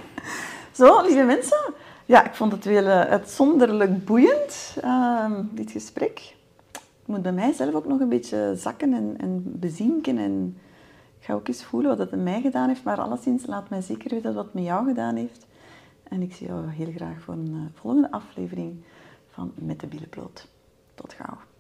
[LAUGHS] Zo, lieve mensen. Ja, ik vond het wel eh, uitzonderlijk boeiend, ehm, dit gesprek. Ik moet bij mijzelf ook nog een beetje zakken en, en bezinken. En ik ga ook eens voelen wat het met mij gedaan heeft. Maar alleszins, laat mij zeker weten wat het met jou gedaan heeft. En ik zie jou heel graag voor een eh, volgende aflevering van Met de Bloot. Tot gauw.